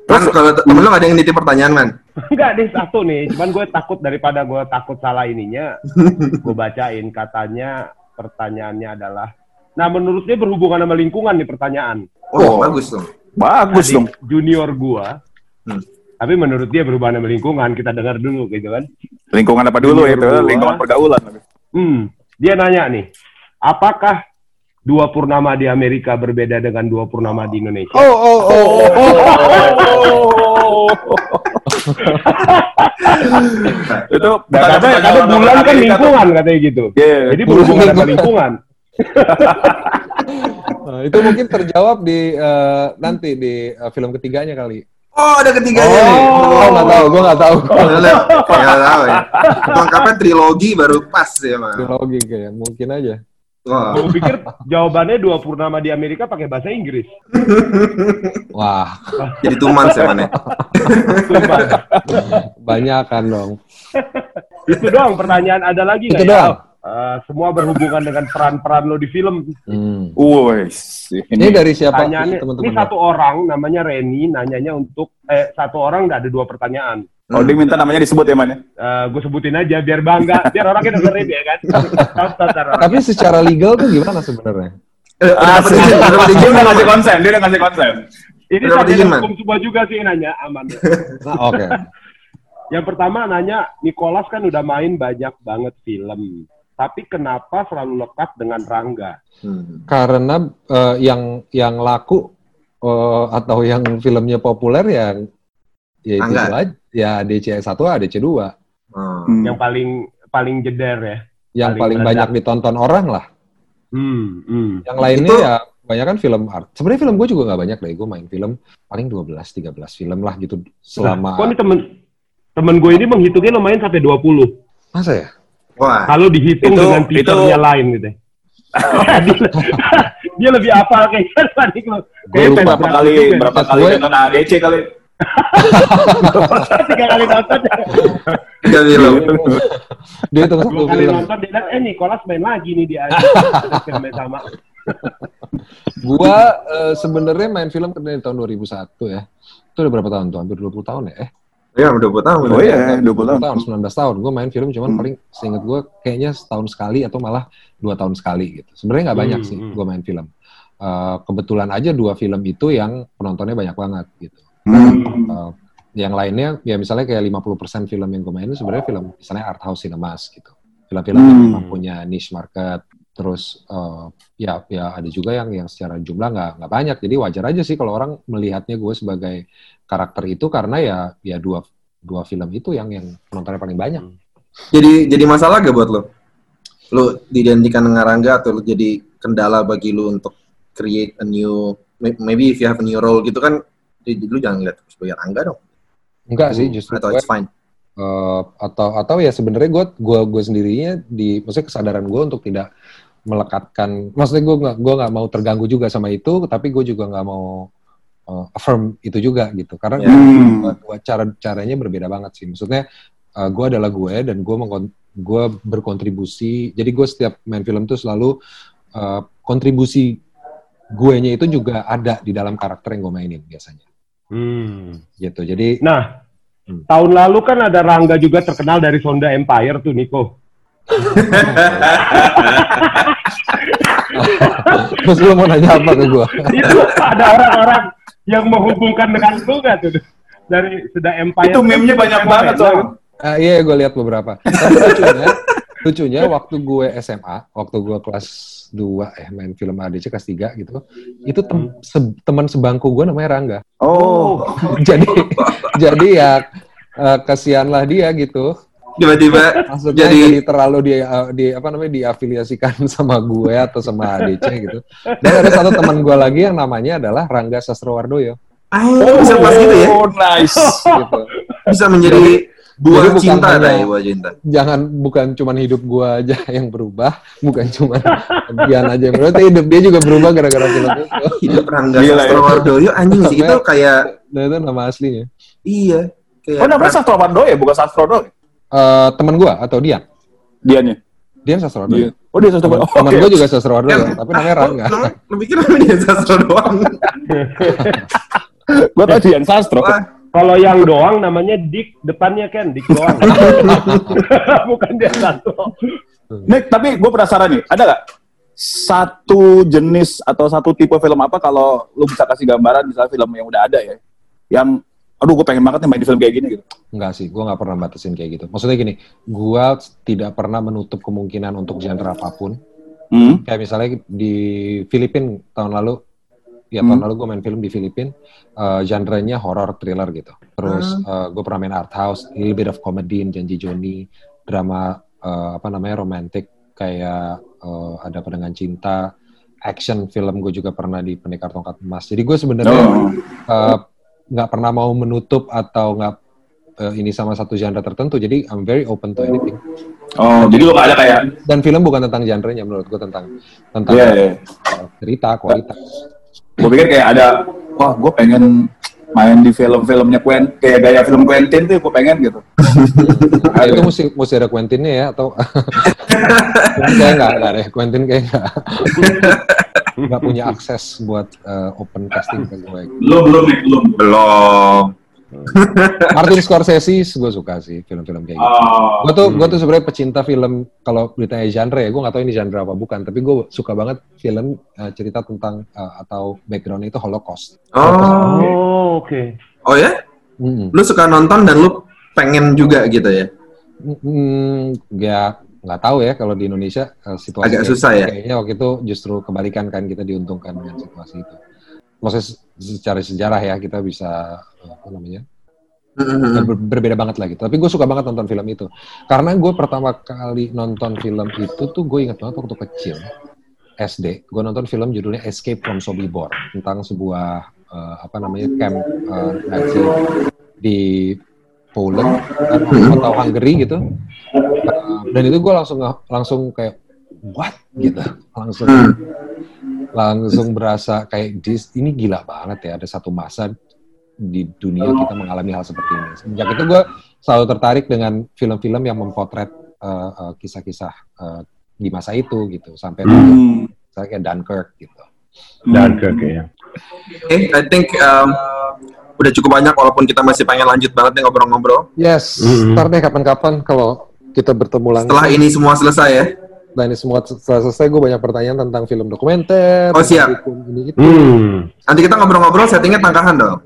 S1: Man, kalau temen lu ada yang nitip pertanyaan, man?
S4: Enggak deh satu nih, cuman gue takut daripada gue takut salah ininya, gue bacain katanya pertanyaannya adalah, nah menurut dia berhubungan sama lingkungan nih pertanyaan.
S1: Oh,
S2: Oh.
S1: bagus dong.
S2: Bagus
S4: Adik
S2: dong.
S4: Junior gua,
S1: Hmm.
S4: Tapi menurut dia sama lingkungan, kita dengar dulu gitu kan.
S2: Lingkungan apa dulu itu? Lingkungan pergaulan.
S4: Hmm, dia nanya nih, apakah dua purnama di Amerika berbeda dengan dua purnama di Indonesia?
S3: Oh, oh, oh, oh.
S2: itu
S4: Nah, katanya, katanya bulan kan lingkungan katanya gitu.
S2: Iya.
S4: Jadi berhubungan sama lingkungan.
S3: Nah, itu mungkin terjawab di eh, nanti di eh, film ketiganya kali.
S1: Oh, ada ketiganya nih.
S3: Oh, nggak tahu, gue nggak tahu.
S1: Nggak tahu ya. Lengkapnya trilogi baru pas ya, man.
S3: Trilogi kayak mungkin aja.
S1: Wah.
S4: Gue pikir jawabannya dua purnama di Amerika pakai bahasa Inggris.
S3: Wah,
S1: Jadi tuman sih, man. ya.
S4: Sumpah.
S3: banyak kan dong.
S4: Itu doang pertanyaan ada lagi
S3: Itu
S4: nggak ya? Eh, semua berhubungan dengan peran-peran lo di film.
S3: Hmm.
S2: Wes,
S3: Ini
S2: ini
S3: dari siapa? Teman-teman?
S4: ini satu orang namanya Reni nanyanya untuk eh satu orang nggak ada dua pertanyaan.
S2: Oh, dia minta namanya disebut ya, Man? ya?
S4: gue sebutin aja biar bangga, biar orangnya dengerin ya kan. Orang.
S3: Tapi secara legal tuh gimana sebenarnya?
S1: Eh, izin.
S2: Dia udah ngasih konsen, dia udah ngasih konsen.
S4: Ini sarjana hukum semua juga sih nanya aman.
S3: Nah, oke.
S4: Yang pertama nanya, Nicholas kan udah main banyak banget film. Tapi kenapa selalu lekat dengan Rangga?
S1: Hmm.
S3: Karena eh, yang yang laku eh, atau yang filmnya populer ya ya itu aja. Ya DC 1 DC 2
S1: Oh.
S2: Hmm.
S4: Yang paling paling jeder ya.
S3: yang
S4: Paling
S3: paling,
S4: meledak.
S3: banyak ditonton orang lah.
S4: Hmm, hmm.
S3: Yang lainnya
S1: Itu-
S3: ya banyak kan film art. Sebenarnya film gue juga nggak banyak deh. Gue main film paling 12 13 film lah gitu selama
S4: Kok ini temen temen gue ini menghitungnya lumayan sampai 20.
S3: masa ya?
S1: Wah.
S4: Kalau dihitung
S2: Itu-
S4: dengan
S2: itu-
S4: teasernya lain gitu. dia, [laughs] dia lebih kayaknya dibanding lo. Kayaknya
S3: lupa
S2: Berapa kali, berapa
S3: Gue-
S2: kali nonton ADC kali? [laughs]
S4: Tiga kali nonton.
S1: Tiga film.
S3: Dia itu satu
S4: Dua kali nonton dia bilang, eh Nicholas main lagi nih dia. [laughs] Yang sama.
S3: Gua eh, sebenarnya main film dari tahun 2001 ya. Itu udah berapa tahun tuh? Hampir 20 tahun ya? Eh,
S1: Ya, udah buat tahun.
S2: Oh iya, 20 tahun.
S3: tahun, 19 tahun. Gue main film cuman
S2: Hmm.
S3: paling seinget gue kayaknya setahun sekali atau malah dua tahun sekali gitu. Sebenarnya nggak banyak
S4: Hmm,
S3: sih
S4: hmm.
S3: gue main film. Eh, kebetulan aja dua film itu yang penontonnya banyak banget gitu.
S2: Hmm.
S3: Eh, yang lainnya ya misalnya kayak 50% film yang gue mainin sebenarnya film misalnya art house cinemas gitu. Film-film yang
S2: Hmm.
S3: memang punya niche market. Terus eh, ya ya ada juga yang yang secara jumlah nggak nggak banyak. Jadi wajar aja sih kalau orang melihatnya gue sebagai karakter itu karena ya ya dua dua film itu yang yang penontonnya paling banyak.
S1: Jadi jadi masalah gak buat lo? Lo diidentikan dengan Rangga atau lo jadi kendala bagi lo untuk create a new may- maybe if you have a new role gitu kan di- lu jangan lihat sebagai Rangga dong.
S3: Enggak sih justru
S1: Atau
S3: gue,
S1: it's fine.
S3: eh, atau atau ya sebenarnya gue gue gue sendirinya di maksudnya kesadaran gue untuk tidak melekatkan maksudnya gue nggak gue nggak mau terganggu juga sama itu tapi gue juga nggak mau eh, affirm itu juga gitu karena dua, dua cara caranya berbeda banget sih maksudnya eh, gue adalah gue dan gue gue berkontribusi jadi gue setiap main film tuh selalu eh, kontribusi gue nya itu juga ada di dalam karakter yang gue mainin biasanya
S4: Hmm.
S3: gitu jadi
S4: Nah,
S3: Hmm.
S4: tahun lalu kan ada Rangga juga terkenal dari Sonda Empire tuh, Niko.
S3: Terus lu mau nanya apa ke gue
S4: Itu ada orang-orang yang menghubungkan dengan lu nggak tuh? Dari Sonda Empire.
S2: Itu meme-nya banyak banget soalnya.
S3: Ah, iya, gue lihat beberapa. Tapi lucunya, lucunya waktu gue SMA, waktu gue kelas 2 eh main film ADC kelas 3 gitu, itu tem- se- teman sebangku gue namanya Rangga.
S2: Oh, [laughs]
S3: jadi jadi ya eh, kasihanlah dia gitu.
S1: Tiba-tiba
S3: Maksudnya
S1: Jadi-
S3: jadi, terlalu di, eh, di apa namanya diafiliasikan [laughs] sama gue atau sama ADC gitu. Dan ada satu teman gue lagi yang namanya adalah Rangga Sastrowardoyo
S1: ah, bisa pas gitu ya.
S2: Oh, nice.
S3: gitu.
S1: Bisa menjadi buah
S3: Jadi bukan
S1: cinta
S3: hanya-
S1: deh, buah cinta.
S3: jangan bukan cuman hidup gua aja [laughs] yang berubah, bukan cuman Dian aja yang berubah, tapi hidup dia juga berubah gara-gara film itu.
S1: Hidup Rangga
S2: ya.
S1: Sastrowardoyo anjing sih itu kayak
S3: Nah, itu nama aslinya.
S1: iya kayak
S2: Oh, namanya Sastro Wardo ya, bukan Sastro
S3: Eh teman gua atau Dian?
S2: Dianya.
S3: Dia sastra
S2: Iya. Oh dia sastra
S3: Temen,
S2: oh,
S3: temen
S2: oke.
S3: gue juga sastra
S1: Ya,
S3: tapi namanya
S1: ah,
S3: Rangga.
S1: oh, Lu pikir namanya dia sastra doang? [laughs]
S2: Gue tadi yang sastra.
S4: Kalau yang doang namanya Dik, depannya kan Dik doang. [laughs] Bukan dia satu.
S2: Nick, tapi gue penasaran nih, ada nggak satu jenis atau satu tipe film apa kalau lu bisa kasih gambaran misalnya film yang udah ada ya, yang aduh gue pengen banget nih main di film kayak gini gitu.
S3: Enggak sih, gue nggak pernah batasin kayak gitu. Maksudnya gini, gue tidak pernah menutup kemungkinan untuk genre apa pun.
S2: Hmm.
S3: Kayak misalnya di Filipina tahun lalu, ya
S2: Hmm.
S3: tahun lalu gue main film di Filipina, eh, genre-nya horror thriller gitu. Terus gue pernah main art house, a little bit of comedy, Janji Joni, drama eh, apa namanya romantic kayak eh, ada pedangan cinta, action film gue juga pernah di Pendekar Tongkat Emas. Jadi gue sebenarnya
S2: Oh.
S3: eh, nggak pernah mau menutup atau nggak eh, ini sama satu genre tertentu. Jadi I'm very open to anything.
S2: Oh, jadi lu nggak ada kayak,
S3: Dan film bukan tentang genre-nya menurut gue tentang tentang
S2: iya.
S3: eh, cerita, kualitas.
S2: gue pikir kayak ada, wah gue pengen main di film-filmnya Quentin, kayak gaya film Quentin tuh gue pengen gitu.
S3: Nah, [laughs] itu mesti mesti ada Quentin-nya ya atau [laughs] kayak nggak nggak deh Quentin kayak [laughs] nggak punya akses buat eh, open casting ke gue.
S2: Belum, belum nih, belum.
S1: belum. [laughs]
S3: Martin Scorsese gue suka sih film-film kayak gitu.
S2: Oh.
S3: Gue tuh gue tuh sebenarnya pecinta film kalau ditanya genre ya gue nggak tahu ini genre apa bukan tapi gue suka banget film eh, cerita tentang eh, atau background itu Holocaust.
S1: Oh,
S4: Oh, oke.
S1: oh ya?
S3: Hmm.
S1: Lu suka nonton dan lu pengen juga gitu ya?
S3: Hmm, ya nggak tahu ya kalau di Indonesia eh, situasi
S1: Agak susah ya?
S3: Kayaknya waktu itu justru kebalikan kan kita diuntungkan dengan situasi itu. Maksudnya se- secara sejarah ya kita bisa eh, apa namanya
S1: Hmm.
S3: ber- berbeda banget lah gitu. Tapi gue suka banget nonton film itu karena gue pertama kali nonton film itu tuh gue ingat banget waktu kecil SD. Gue nonton film judulnya Escape from Sobibor tentang sebuah eh, apa namanya camp eh, Nazi di Poland atau Hungary gitu. Dan itu gue langsung langsung kayak what gitu langsung
S1: Hmm.
S3: langsung berasa kayak "This- ini gila banget ya ada satu masa di dunia kita mengalami hal seperti ini sejak itu gue selalu tertarik dengan film-film yang memotret uh, uh, kisah-kisah uh, di masa itu gitu sampai
S2: Hmm.
S3: misalnya kayak Dunkirk gitu
S4: Dunkirk ya.
S1: Eh, I think um, udah cukup banyak walaupun kita masih pengen lanjut banget nih ngobrol-ngobrol.
S3: yes
S4: Mhm.
S3: ntar deh kapan-kapan kalau kita bertemu langsung
S1: Setelah ini semua selesai ya.
S3: Nah ini semua setelah selesai gue banyak pertanyaan tentang film dokumenter.
S1: Oh, siap.
S3: Ini itu.
S4: Hmm.
S1: Nanti kita ngobrol-ngobrol settingnya tangkahan dong.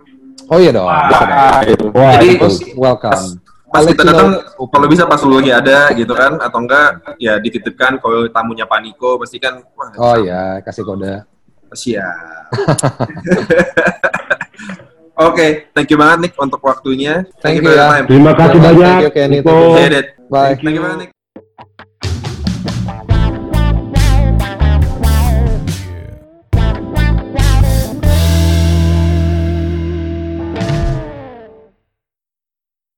S3: Oh iya dong. bisa dong.
S2: Ah.
S4: Wah,
S1: Jadi-.
S3: Terus welcome.
S1: Pas kita datang,
S3: know.
S1: kalau bisa pas lu lagi ada gitu kan, atau enggak ya dititipkan kalau tamunya Paniko pasti kan, wah
S3: Oh iya, kasih kode.
S1: siap. [laughs] Oke, okay. thank you banget Nick untuk waktunya.
S3: Thank,
S1: thank
S3: you. Ya.
S4: Terima kasih banyak.
S3: Thank you, Kenny. Thank you. Bye.
S1: Thank you banget Nick.